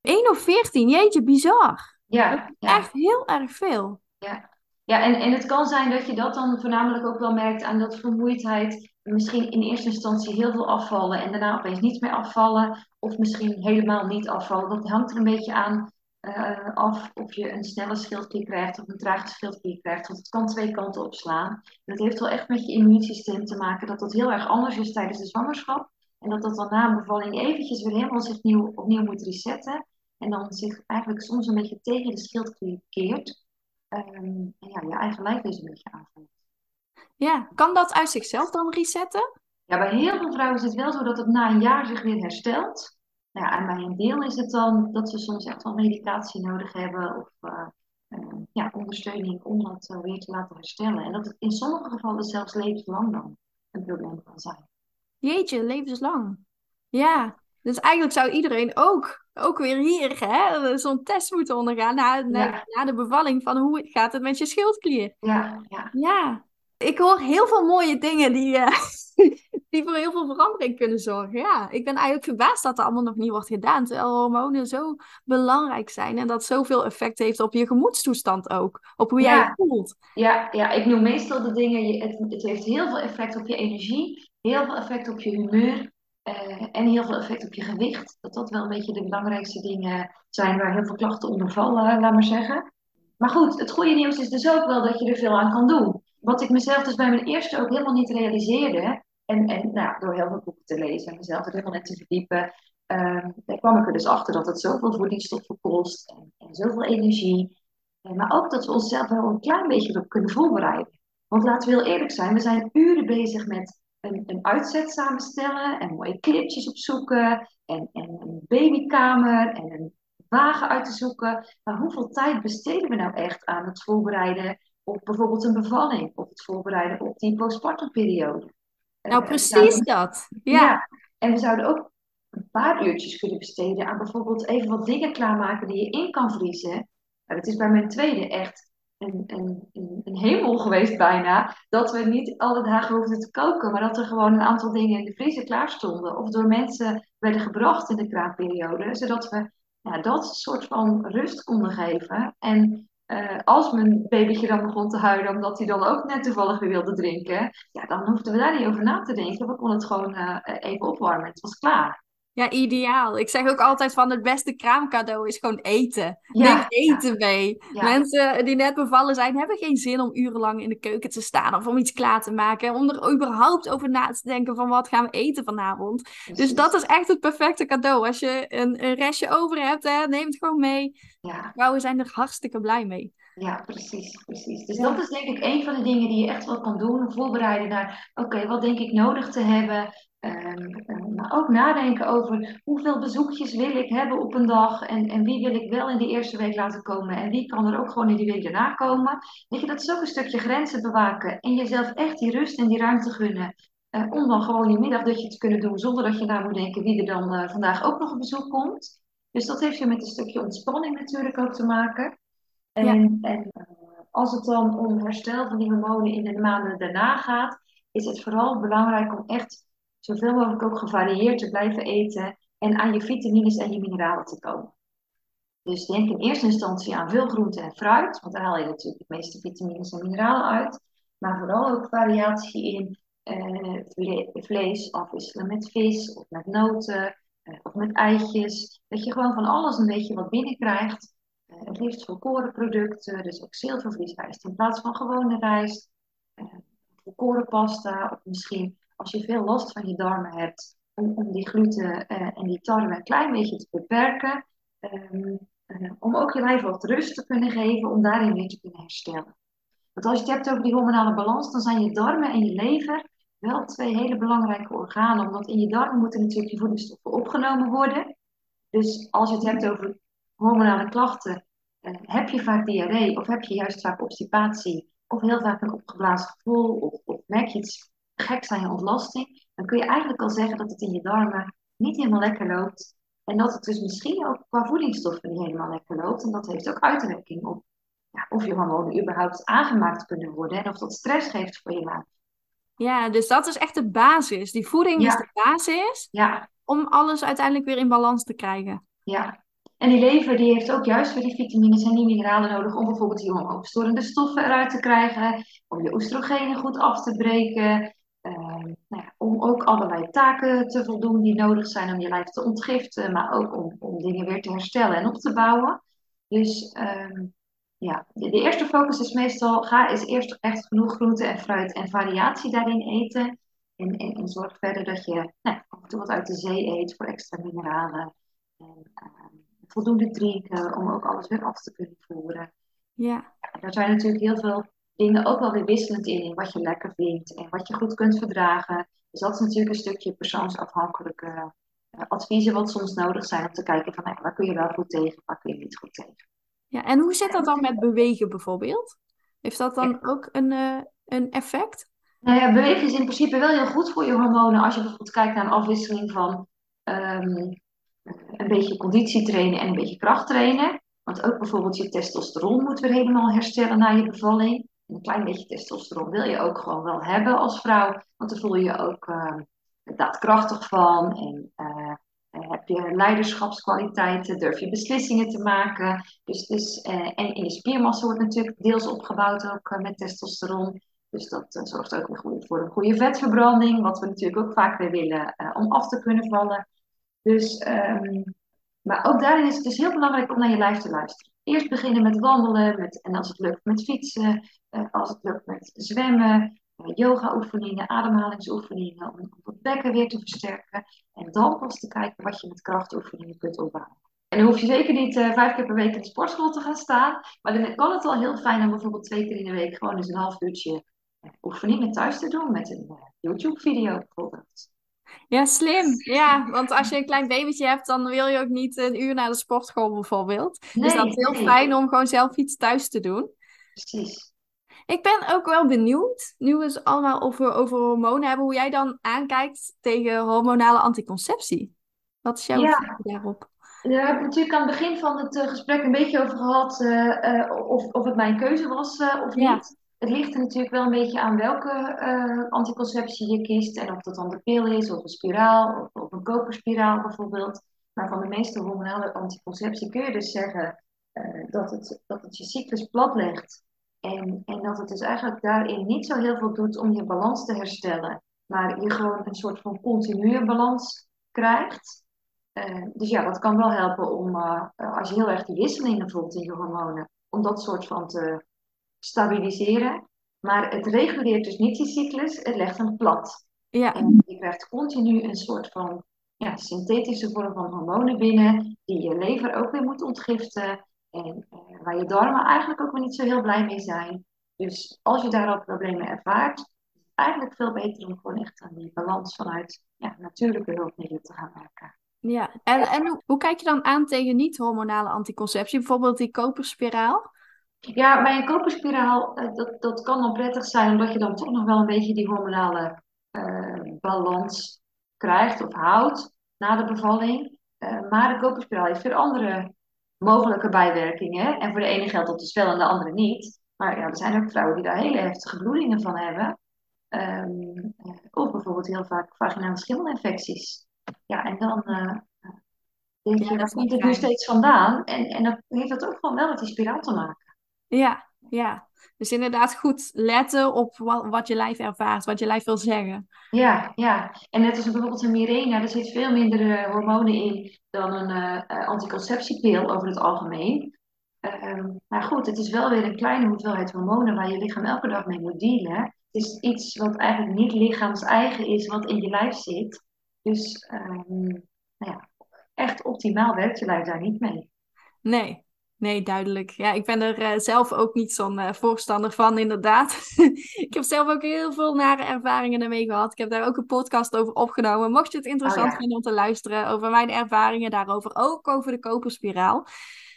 Speaker 1: 1 of 14, jeetje, bizar.
Speaker 2: Ja,
Speaker 1: ja. Echt heel erg veel.
Speaker 2: Ja. Ja, en, en het kan zijn dat je dat dan voornamelijk ook wel merkt aan dat vermoeidheid. Misschien in eerste instantie heel veel afvallen en daarna opeens niet meer afvallen. Of misschien helemaal niet afvallen. Dat hangt er een beetje aan uh, af of je een snelle schildklier krijgt of een trage schildklier krijgt. Want het kan twee kanten opslaan. Dat heeft wel echt met je immuunsysteem te maken. Dat dat heel erg anders is tijdens de zwangerschap. En dat dat dan na een bevalling eventjes weer helemaal zich nieuw, opnieuw moet resetten. En dan zich eigenlijk soms een beetje tegen de schildklier keert um, ja, je eigen lijf is een beetje aanvoelt.
Speaker 1: Ja, kan dat uit zichzelf dan resetten?
Speaker 2: Ja, bij heel veel vrouwen is het wel zo dat het na een jaar zich weer herstelt. Nou ja, en bij een deel is het dan dat ze soms echt wel medicatie nodig hebben of uh, uh, ja, ondersteuning om dat uh, weer te laten herstellen. En dat het in sommige gevallen zelfs levenslang dan een probleem kan zijn.
Speaker 1: Jeetje, levenslang. Ja, dus eigenlijk zou iedereen ook, ook weer hier hè, zo'n test moeten ondergaan na, na, na, de bevalling van hoe gaat het met je schildklier.
Speaker 2: Ja, ja.
Speaker 1: ja. Ik hoor heel veel mooie dingen die, uh, [LAUGHS] die voor heel veel verandering kunnen zorgen. Ja, ik ben eigenlijk verbaasd dat er allemaal nog niet wordt gedaan. Terwijl hormonen zo belangrijk zijn en dat zoveel effect heeft op je gemoedstoestand ook. Op hoe jij je voelt.
Speaker 2: Ja, ja, ik noem meestal de dingen, het, het heeft heel veel effect op je energie, heel veel effect op je humeur Eh, en heel veel effect op je gewicht. Dat dat wel een beetje de belangrijkste dingen zijn waar heel veel klachten onder vallen, laat maar zeggen. Maar goed, het goede nieuws is dus ook wel dat je er veel aan kan doen. Wat ik mezelf dus bij mijn eerste ook helemaal niet realiseerde. En, en nou, door heel veel boeken te lezen en mezelf er helemaal net te verdiepen. Uh, daar kwam ik er dus achter dat het zoveel voedingsstoffen kost en, en zoveel energie. Uh, maar ook dat we onszelf wel een klein beetje erop kunnen voorbereiden. Want laten we heel eerlijk zijn, we zijn uren bezig met een, een uitzet samenstellen en mooie clipjes opzoeken en, en een babykamer en een wagen uit te zoeken. Maar hoeveel tijd besteden we nou echt aan het voorbereiden op bijvoorbeeld een bevalling of het voorbereiden op die postpartumperiode?
Speaker 1: Nou, precies dat. Ja. ja.
Speaker 2: En we zouden ook een paar uurtjes kunnen besteden aan bijvoorbeeld even wat dingen klaarmaken die je in kan vriezen. Nou, dat is bij mijn tweede echt een, een, hemel geweest bijna. Dat we niet alle dagen hoefden te koken, maar dat er gewoon een aantal dingen in de vriezer klaar stonden. Of door mensen werden gebracht in de kraamperiode. Zodat we ja, dat soort van rust konden geven. En uh, als mijn babytje dan begon te huilen omdat hij dan ook net toevallig weer wilde drinken, ja, dan hoefden we daar niet over na te denken. We konden het gewoon uh, even opwarmen. Het was klaar.
Speaker 1: Ja, ideaal. Ik zeg ook altijd van het beste kraamcadeau is gewoon eten. Ja, Neem eten mee. Mensen die net bevallen zijn, hebben geen zin om urenlang in de keuken te staan of om iets klaar te maken. Om er überhaupt over na te denken van wat gaan we eten vanavond. Dus dat is echt het perfecte cadeau. Als je een, een restje over hebt, hè, neem het gewoon mee. Ja. Vrouwen zijn er hartstikke blij mee.
Speaker 2: Ja, precies, precies. Dus dat is denk ik een van de dingen die je echt wel kan doen. Voorbereiden naar, oké, wat denk ik nodig te hebben? Um, maar ook nadenken over hoeveel bezoekjes wil ik hebben op een dag en, en wie wil ik wel in die eerste week laten komen en wie kan er ook gewoon in die week daarna komen. Weet je, dat is ook een stukje grenzen bewaken en jezelf echt die rust en die ruimte gunnen. Uh, om dan gewoon die middagdutje te kunnen doen zonder dat je na moet denken wie er dan uh, vandaag ook nog op bezoek komt. Dus dat heeft je met een stukje ontspanning natuurlijk ook te maken. En, en als het dan om herstel van die hormonen in de maanden daarna gaat, is het vooral belangrijk om echt zoveel mogelijk ook gevarieerd te blijven eten en aan je vitamines en je mineralen te komen. Dus denk in eerste instantie aan veel groente en fruit, want daar haal je natuurlijk de meeste vitamines en mineralen uit. Maar vooral ook variatie in uh, vlees afwisselen met vis of met noten uh, of met eitjes. Dat je gewoon van alles een beetje wat binnenkrijgt. Uh, het liefst volkoren producten, dus ook zilvervliesrijst in plaats van gewone rijst. volkoren pasta of misschien als je veel last van je darmen hebt, om, om die gluten uh, en die tarwe een klein beetje te beperken. Um, uh, om ook je lijf wat rust te kunnen geven, om daarin weer te kunnen herstellen. Want als je het hebt over die hormonale balans, dan zijn je darmen en je lever wel twee hele belangrijke organen. Omdat in je darmen moeten natuurlijk die voedingsstoffen opgenomen worden. Dus als je het hebt over hormonale klachten, uh, heb je vaak diarree of heb je juist vaak obstipatie of heel vaak een opgeblazen gevoel of, of merk je iets gek zijn je ontlasting, dan kun je eigenlijk al zeggen dat het in je darmen niet helemaal lekker loopt. En dat het dus misschien ook qua voedingsstoffen niet helemaal lekker loopt. En dat heeft ook uitwerking op ja, of je hormonen überhaupt aangemaakt kunnen worden en of dat stress geeft voor je lijf.
Speaker 1: Ja, dus dat is echt de basis. Die voeding is de basis ja. om alles uiteindelijk weer in balans te krijgen.
Speaker 2: Ja, en die lever die heeft ook juist weer die vitamines en die mineralen nodig om bijvoorbeeld die hormoonstorende stoffen eruit te krijgen, om je oestrogenen goed af te breken, nou ja, om ook allerlei taken te voldoen die nodig zijn om je lijf te ontgiften, maar ook om, om dingen weer te herstellen en op te bouwen. Dus ehm, ja, de, de, eerste focus is meestal, ga eens eerst echt genoeg groente en fruit en variatie daarin eten. En, en, zorg verder dat je nou, af en toe wat uit de zee eet voor extra mineralen. En ehm, voldoende drinken om ook alles weer af te kunnen voeren. Ja. Er zijn natuurlijk heel veel dingen ook wel weer wisselend in, in wat je lekker vindt en wat je goed kunt verdragen. Dus dat is natuurlijk een stukje persoonsafhankelijke uh, adviezen wat soms nodig zijn om te kijken van waar kun je wel goed tegen, waar kun je niet goed tegen.
Speaker 1: Ja, en hoe zit dat dan met bewegen bijvoorbeeld? Heeft dat dan ook een, uh, een effect?
Speaker 2: Nou ja, bewegen is in principe wel heel goed voor je hormonen als je bijvoorbeeld kijkt naar een afwisseling van um, een beetje conditie trainen en een beetje kracht trainen. Want ook bijvoorbeeld je testosteron moet weer helemaal herstellen na je bevalling een klein beetje testosteron wil je ook gewoon wel hebben als vrouw. Want dan voel je je ook uh, daadkrachtig van. En uh, heb je leiderschapskwaliteiten, durf je beslissingen te maken. Dus, dus, en in je spiermassa wordt natuurlijk deels opgebouwd ook met testosteron. Dus dat zorgt ook voor een goede vetverbranding, wat we natuurlijk ook vaak weer willen om af te kunnen vallen. Dus, um, maar ook daarin is het dus heel belangrijk om naar je lijf te luisteren. Eerst beginnen met wandelen, met, en als het lukt met fietsen, als het lukt met zwemmen, yoga-oefeningen, ademhalingsoefeningen, om, om het bekken weer te versterken. En dan pas te kijken wat je met krachtoefeningen kunt opbouwen. En dan hoef je zeker niet uh, vijf keer per week in de sportschool te gaan staan. Maar dan kan het wel heel fijn om bijvoorbeeld twee keer in de week gewoon eens een half uurtje uh, oefeningen thuis te doen met een uh, YouTube-video bijvoorbeeld.
Speaker 1: Ja, slim. Ja, want als je een klein babytje hebt, dan wil je ook niet een uur naar de sportschool bijvoorbeeld. Nee, dus dat is heel nee. fijn om gewoon zelf iets thuis te doen.
Speaker 2: Precies.
Speaker 1: Ik ben ook wel benieuwd, nu we het allemaal over, over hormonen hebben, hoe jij dan aankijkt tegen hormonale anticonceptie. Wat is jouw
Speaker 2: Ja.
Speaker 1: daarop?
Speaker 2: Daar hebben we natuurlijk aan het begin van het eh, gesprek een beetje over gehad eh, eh, of, of het mijn keuze was of
Speaker 1: Ja.
Speaker 2: niet. Het ligt er natuurlijk wel een beetje aan welke anticonceptie je kiest en of dat dan de pil is of een spiraal of, of een koperspiraal bijvoorbeeld. Maar van de meeste hormonale anticonceptie kun je dus zeggen dat het, dat het je cyclus platlegt. En, en dat het dus eigenlijk daarin niet zo heel veel doet om je balans te herstellen, maar je gewoon een soort van continue balans krijgt. Eh, dus ja, dat kan wel helpen om, eh, als je heel erg die wisselingen voelt in je hormonen, om dat soort van te stabiliseren. Maar het reguleert dus niet die cyclus, het legt hem plat.
Speaker 1: Ja,
Speaker 2: En je krijgt continu een soort van ja, synthetische vorm van hormonen binnen, die je lever ook weer moet ontgiften. En eh, waar je darmen eigenlijk ook weer niet zo heel blij mee zijn. Dus als je daar al problemen ervaart, is het eigenlijk veel beter om gewoon echt aan die balans vanuit ja, natuurlijke hulpmiddelen te gaan werken.
Speaker 1: ja. En, en hoe, kijk je dan aan tegen niet-hormonale anticonceptie? Bijvoorbeeld die koperspiraal?
Speaker 2: Ja, bij een koperspiraal, eh, dat, dat kan dan prettig zijn, omdat je dan toch nog wel een beetje die hormonale eh, balans krijgt of houdt na de bevalling. Maar de koperspiraal heeft weer andere mogelijke bijwerkingen. En voor de ene geldt dat dus wel en de andere niet. Maar ja, er zijn ook vrouwen die daar hele heftige bloedingen van hebben. Eh, of bijvoorbeeld heel vaak vaginale schimmelinfecties. Ja, en dan eh, denk
Speaker 1: Ja,
Speaker 2: je,
Speaker 1: dat
Speaker 2: waar komt het nu steeds vandaan? En, en dan heeft dat ook gewoon wel met die spiraal te maken.
Speaker 1: Ja, ja. Dus inderdaad goed letten op wat, wat je lijf ervaart, wat je lijf wil zeggen.
Speaker 2: Ja, ja. En net als bijvoorbeeld een Mirena, daar zit veel minder eh, hormonen in dan een eh, anticonceptiepil over het algemeen. Ehm, maar goed, het is wel weer een kleine hoeveelheid hormonen waar je lichaam elke dag mee moet dealen. Het is iets wat eigenlijk niet lichaams-eigen is, wat in je lijf zit. Dus ehm, nou ja, echt optimaal werkt je lijf daar niet mee.
Speaker 1: Nee, nee, duidelijk. Ja, ik ben er eh, zelf ook niet zo'n eh, voorstander van, inderdaad. [LAUGHS] Ik heb zelf ook heel veel nare ervaringen ermee gehad. Ik heb daar ook een podcast over opgenomen. Mocht je het
Speaker 2: Oh
Speaker 1: interessant
Speaker 2: ja,
Speaker 1: vinden om te luisteren over mijn ervaringen daarover, ook over de koperspiraal.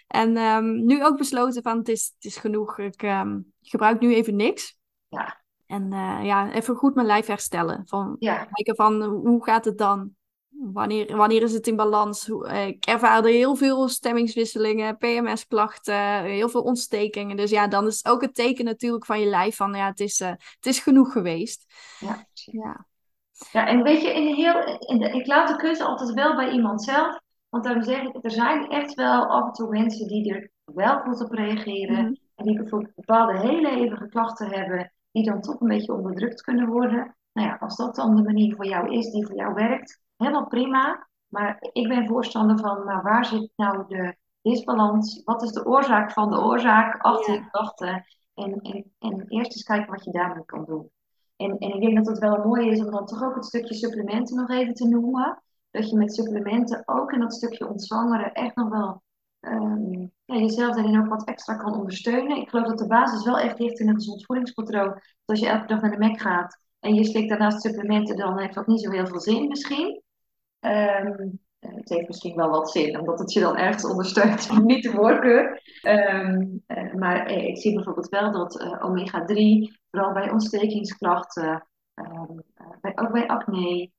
Speaker 1: En ehm, nu ook besloten van het is, het is genoeg. Ik ehm, gebruik nu even niks.
Speaker 2: ja,
Speaker 1: En eh, ja, even goed mijn lijf herstellen. Van
Speaker 2: ja,
Speaker 1: kijken van hoe gaat het dan? Wanneer, wanneer is het in balans? Eh, Ik ervaarde heel veel stemmingswisselingen, PMS-klachten, heel veel ontstekingen. Dus ja, dan is het ook het teken natuurlijk van je lijf van ja, het is, eh, het is genoeg geweest.
Speaker 2: ja.
Speaker 1: Ja,
Speaker 2: Ja, en weet je, in heel, in de, ik laat de keuze altijd wel bij iemand zelf. Want daarom zeg ik, er zijn echt wel af en toe mensen die er wel goed op reageren.
Speaker 1: Mhm.
Speaker 2: En die bijvoorbeeld bepaalde hele hevige klachten hebben, die dan toch een beetje onderdrukt kunnen worden. Nou ja, als dat dan de manier voor jou is die voor jou werkt, helemaal prima. Maar ik ben voorstander van, nou, waar zit nou de disbalans? Wat is de oorzaak van de oorzaak achter
Speaker 1: ja,
Speaker 2: klachten? En, en, en eerst eens kijken wat je daarmee kan doen. En, en ik denk dat het wel mooi is om dan toch ook het stukje supplementen nog even te noemen. Dat je met supplementen ook in dat stukje ontzwangeren echt nog wel ehm, ja, jezelf daarin ook wat extra kan ondersteunen. Ik geloof dat de basis wel echt ligt in een gezond voedingspatroon. Dat als je elke dag naar de Mac gaat en je slikt daarnaast supplementen, dan heeft dat niet zo heel veel zin misschien. Ehm, eh, het heeft misschien wel wat zin, omdat het je dan ergens ondersteunt, niet de voorkeur. Ehm, eh, maar eh, ik zie bijvoorbeeld wel dat eh, omega-3, vooral bij ontstekingsklachten, ehm, eh, bij, ook bij acne,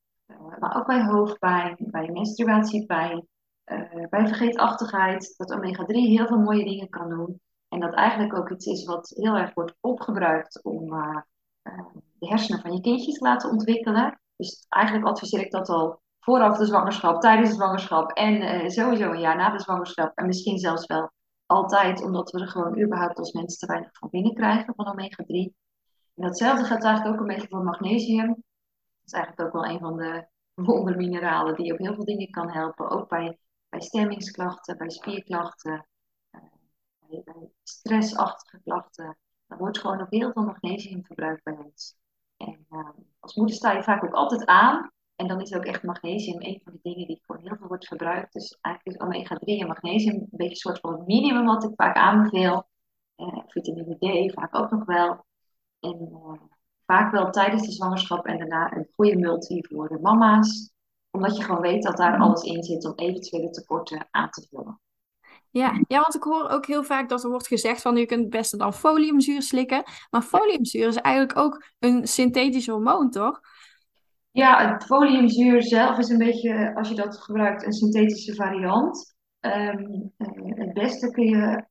Speaker 2: maar ook bij hoofdpijn, bij menstruatiepijn, bij vergeetachtigheid, dat omega-3 heel veel mooie dingen kan doen. En dat eigenlijk ook iets is wat heel erg wordt opgebruikt om de hersenen van je kindjes te laten ontwikkelen. Dus eigenlijk adviseer ik dat al vooraf de zwangerschap, tijdens de zwangerschap en eh, sowieso een jaar na de zwangerschap. En misschien zelfs wel altijd, omdat we er gewoon überhaupt als mensen te weinig van binnenkrijgen van omega-3. En datzelfde geldt eigenlijk ook een beetje voor magnesium. Dat is eigenlijk ook wel een van de wondermineralen die op heel veel dingen kan helpen. Ook bij, bij stemmingsklachten, bij spierklachten, uh, bij, bij stressachtige klachten. Er wordt gewoon ook heel veel magnesium verbruikt bij ons. En uh, als moeder sta je vaak ook altijd aan. En dan is ook echt magnesium een van de dingen die gewoon heel veel wordt verbruikt. Dus eigenlijk is omega-3 en magnesium een beetje een soort van het minimum wat ik vaak aanbeveel. Uh, vitamine D vaak ook nog wel. En uh, vaak wel tijdens de zwangerschap en daarna een goede multi voor de mama's. Omdat je gewoon weet dat daar alles in zit om eventuele tekorten aan te vullen.
Speaker 1: Ja, ja, want ik hoor ook heel vaak dat er wordt gezegd van je kunt het beste dan foliumzuur slikken. Maar foliumzuur is eigenlijk ook een synthetisch hormoon, toch?
Speaker 2: Ja, het foliumzuur zelf is een beetje, als je dat gebruikt, een synthetische variant. Um, het beste kun je,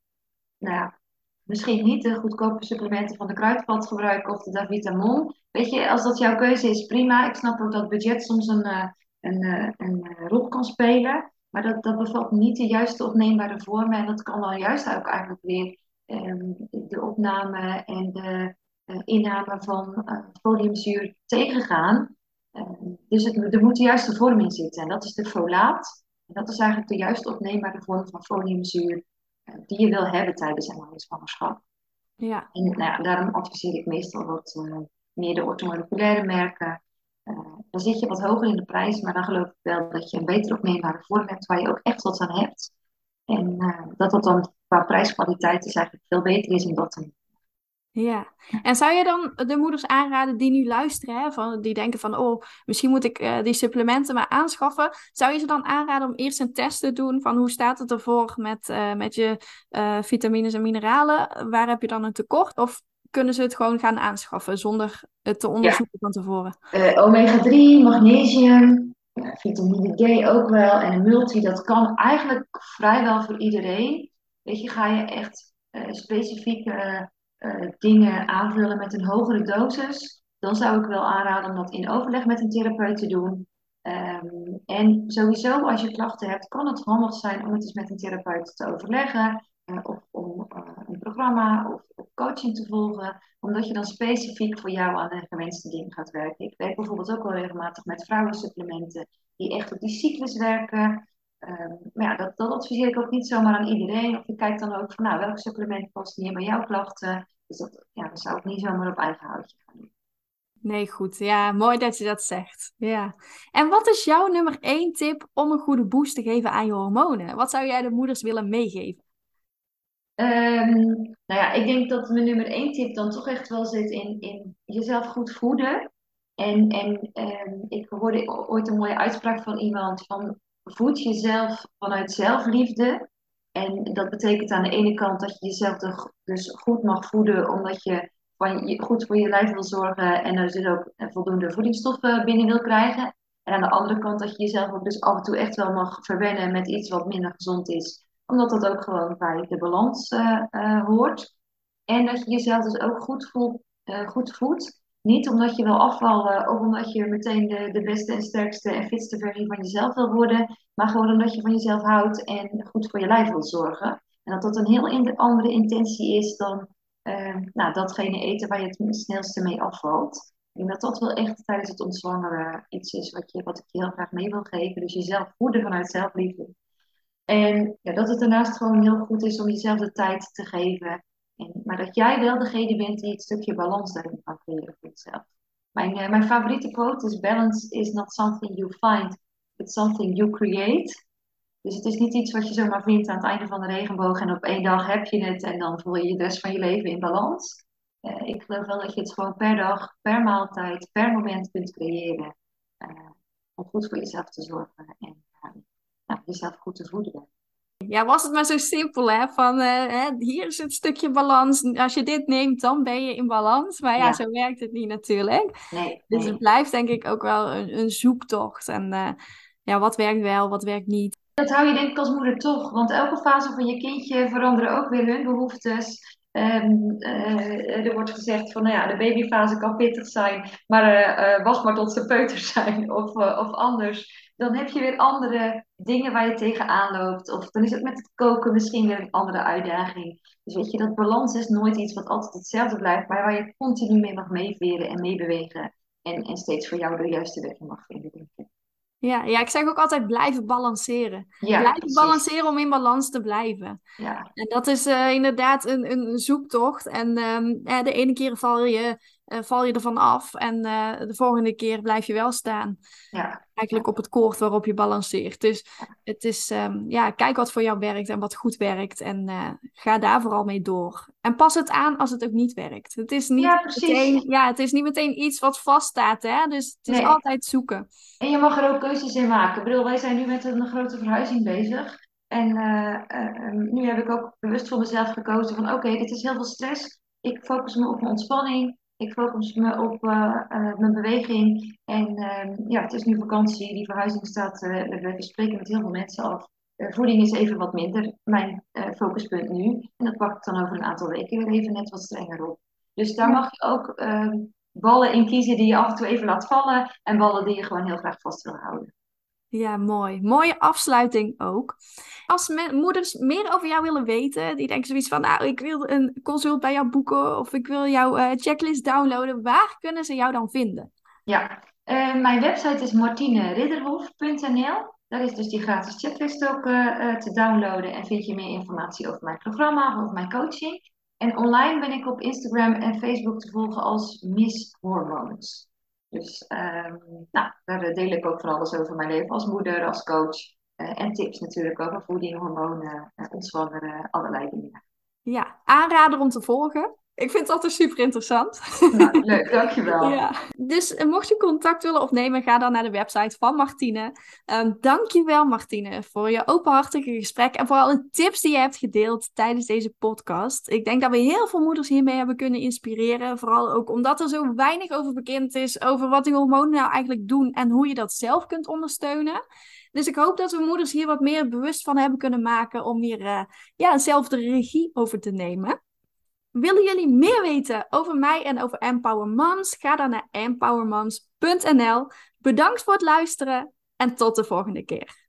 Speaker 2: nou ja, misschien niet de goedkope supplementen van de kruidvat gebruiken of de Davitamon. Weet je, als dat jouw keuze is, prima. Ik snap ook dat budget soms een, uh, een, uh, een rol kan spelen. Maar dat, dat bevat niet de juiste opneembare vormen. En dat kan dan juist ook eigenlijk weer um, de opname en de uh, inname van foliumzuur tegengaan. Ehm, dus het, er moet de juiste vorm in zitten. En dat is de folaat. En dat is eigenlijk de juist opneembare vorm van foliumzuur uh, die je wil hebben tijdens een zwangerschap.
Speaker 1: Ja.
Speaker 2: En nou ja, daarom adviseer ik meestal wat uh, meer de orthomoleculaire merken. Uh, dan zit je wat hoger in de prijs, maar dan geloof ik wel dat je een beter opneembare vorm hebt waar je ook echt wat aan hebt. En dat dat dan qua prijskwaliteit dus eigenlijk veel beter is in dat te
Speaker 1: ja, en zou je dan de moeders aanraden die nu luisteren, hè, van, die denken van, oh, misschien moet ik uh, die supplementen maar aanschaffen. Zou je ze dan aanraden om eerst een test te doen van hoe staat het ervoor met, uh, met je uh, vitamines en mineralen? Waar heb je dan een tekort? Of kunnen ze het gewoon gaan aanschaffen zonder het te onderzoeken ja. van tevoren?
Speaker 2: Omega-3, magnesium, vitamine D ook wel en een multi, dat kan eigenlijk vrijwel voor iedereen. Weet je, ga je echt specifieke uh, dingen aanvullen met een hogere dosis, dan zou ik wel aanraden om dat in overleg met een therapeut te doen. Um, en sowieso, als je klachten hebt, kan het handig zijn om het eens met een therapeut te overleggen. Uh, of om uh, een programma of, coaching te volgen. Omdat je dan specifiek voor jou aan de gewenste dingen gaat werken. Ik werk bijvoorbeeld ook wel regelmatig met vrouwensupplementen die echt op die cyclus werken. Um, maar ja, dat, dat adviseer ik ook niet zomaar aan iedereen. Of je kijkt dan ook van, nou, welk supplement past meer bij jouw klachten? Dus dat, ja, dat zou ik niet zomaar op eigen houtje gaan doen.
Speaker 1: Nee, goed. Ja, mooi dat je dat zegt. Ja. En wat is jouw nummer één tip om een goede boost te geven aan je hormonen? Wat zou jij de moeders willen meegeven?
Speaker 2: Um, nou ja, ik denk dat mijn nummer één tip dan toch echt wel zit in, in jezelf goed voeden. En, en um, ik hoorde ooit een mooie uitspraak van iemand van voed jezelf vanuit zelfliefde. En dat betekent aan de ene kant dat je jezelf dus goed mag voeden, omdat je, van goed voor je lijf wil zorgen en er dus ook voldoende voedingsstoffen binnen wil krijgen. En aan de andere kant dat je jezelf ook dus af en toe echt wel mag verwennen met iets wat minder gezond is, omdat dat ook gewoon bij de balans uh, uh, hoort. En dat je jezelf dus ook goed, voelt, uh, goed voedt. Niet omdat je wil afvallen of omdat je meteen de, de beste en sterkste en fitste versie van jezelf wil worden, maar gewoon omdat je van jezelf houdt en goed voor je lijf wil zorgen. En dat dat een heel in andere intentie is dan uh, nou, datgene eten waar je het snelste mee afvalt. Ik denk dat dat wel echt tijdens het ontzwangeren iets is wat, je, wat ik je heel graag mee wil geven. Dus jezelf voeden vanuit zelfliefde. En ja, dat het daarnaast gewoon heel goed is om jezelf de tijd te geven. Maar dat jij wel degene bent die het stukje balans daarin kan creëren voor jezelf. Mijn, uh, mijn favoriete quote is: Balance is not something you find, it's something you create. Dus het is niet iets wat je zomaar vindt aan het einde van de regenboog en op één dag heb je het en dan voel je je de rest van je leven in balans. Uh, ik geloof wel dat je het gewoon per dag, per maaltijd, per moment kunt creëren. Uh, om goed voor jezelf te zorgen en nou, jezelf goed te voeden.
Speaker 1: Ja, was het maar zo simpel, hè? Van uh, hè, hier is het stukje balans. Als je dit neemt, dan ben je in balans. Maar ja, ja. zo werkt het niet natuurlijk.
Speaker 2: Nee,
Speaker 1: dus het blijft denk ik ook wel een, een zoektocht. En uh, ja, wat werkt wel, wat werkt niet.
Speaker 2: Dat hou je denk ik als moeder toch. Want elke fase van je kindje veranderen ook weer hun behoeftes. Um, uh, er wordt gezegd van, nou ja, de babyfase kan pittig zijn, maar uh, wacht maar tot ze peuter zijn of, of anders. Dan heb je weer andere dingen waar je tegenaan loopt. Of dan is het met het koken misschien weer een andere uitdaging. Dus weet je, dat balans is nooit iets wat altijd hetzelfde blijft, maar waar je continu mee mag meeveren en meebewegen. En, en steeds voor jou de juiste weg mag vinden, denk ik.
Speaker 1: Ja, ja, ik zeg ook altijd blijven balanceren.
Speaker 2: Ja,
Speaker 1: blijven
Speaker 2: precies.
Speaker 1: balanceren om in balans te blijven.
Speaker 2: Ja,
Speaker 1: En dat is eh, inderdaad een, een zoektocht. En ehm, eh, de ene keer val je, val je ervan af en eh, de volgende keer blijf je wel staan.
Speaker 2: ja,
Speaker 1: Eigenlijk op het koord waarop je balanceert. Dus het is, ehm, ja, kijk wat voor jou werkt en wat goed werkt. En eh, ga daar vooral mee door. En pas het aan als het ook niet werkt. Het is niet,
Speaker 2: Ja,
Speaker 1: meteen, ja, het is niet meteen iets wat vaststaat. Hè? Dus het is
Speaker 2: Nee.
Speaker 1: altijd zoeken.
Speaker 2: En je mag er ook keuzes in maken. Ik bedoel, wij zijn nu met een grote verhuizing bezig. En eh, eh, nu heb ik ook bewust voor mezelf gekozen van oké, dit is heel veel stress. Ik focus me op mijn ontspanning. Ik focus me op eh, eh, mijn beweging. En eh, ja, het is nu vakantie. Die verhuizing staat. eh, we spreken met heel veel mensen af. Voeding is even wat minder mijn focuspunt nu. En dat pak ik dan over een aantal weken weer even net wat strenger op. Dus daar mag je ook eh, ballen in kiezen die je af en toe even laat vallen. En ballen die je gewoon heel graag vast wil houden.
Speaker 1: Ja, mooi. Mooie afsluiting ook. Als moeders meer over jou willen weten, die denken zoiets van, nou, ik wil een consult bij jou boeken of ik wil jouw eh, checklist downloaden, waar kunnen ze jou dan vinden?
Speaker 2: Ja, eh, mijn website is martineridderhof.nl. Daar is dus die gratis checklist ook eh, te downloaden en vind je meer informatie over mijn programma of mijn coaching. En online ben ik op Instagram en Facebook te volgen als Miss Hormones. Dus ehm, nou, daar deel ik ook van alles over mijn leven als moeder, als coach. eh, en tips natuurlijk over voeding, hormonen, uh, allerlei dingen.
Speaker 1: Ja, aanrader om te volgen. Ik vind het altijd super interessant.
Speaker 2: Nou, leuk, dankjewel. [LAUGHS]
Speaker 1: Ja. Dus eh, mocht je contact willen opnemen, ga dan naar de website van Martine. Um, dankjewel Martine voor je openhartige gesprek en voor alle tips die je hebt gedeeld tijdens deze podcast. Ik denk dat we heel veel moeders hiermee hebben kunnen inspireren. Vooral ook omdat er zo weinig over bekend is over wat die hormonen nou eigenlijk doen en hoe je dat zelf kunt ondersteunen. Dus ik hoop dat we moeders hier wat meer bewust van hebben kunnen maken om hier uh, ja, zelf de regie over te nemen. Willen jullie meer weten over mij en over Empower Moms? Ga dan naar empowermoms.nl. Bedankt voor het luisteren en tot de volgende keer.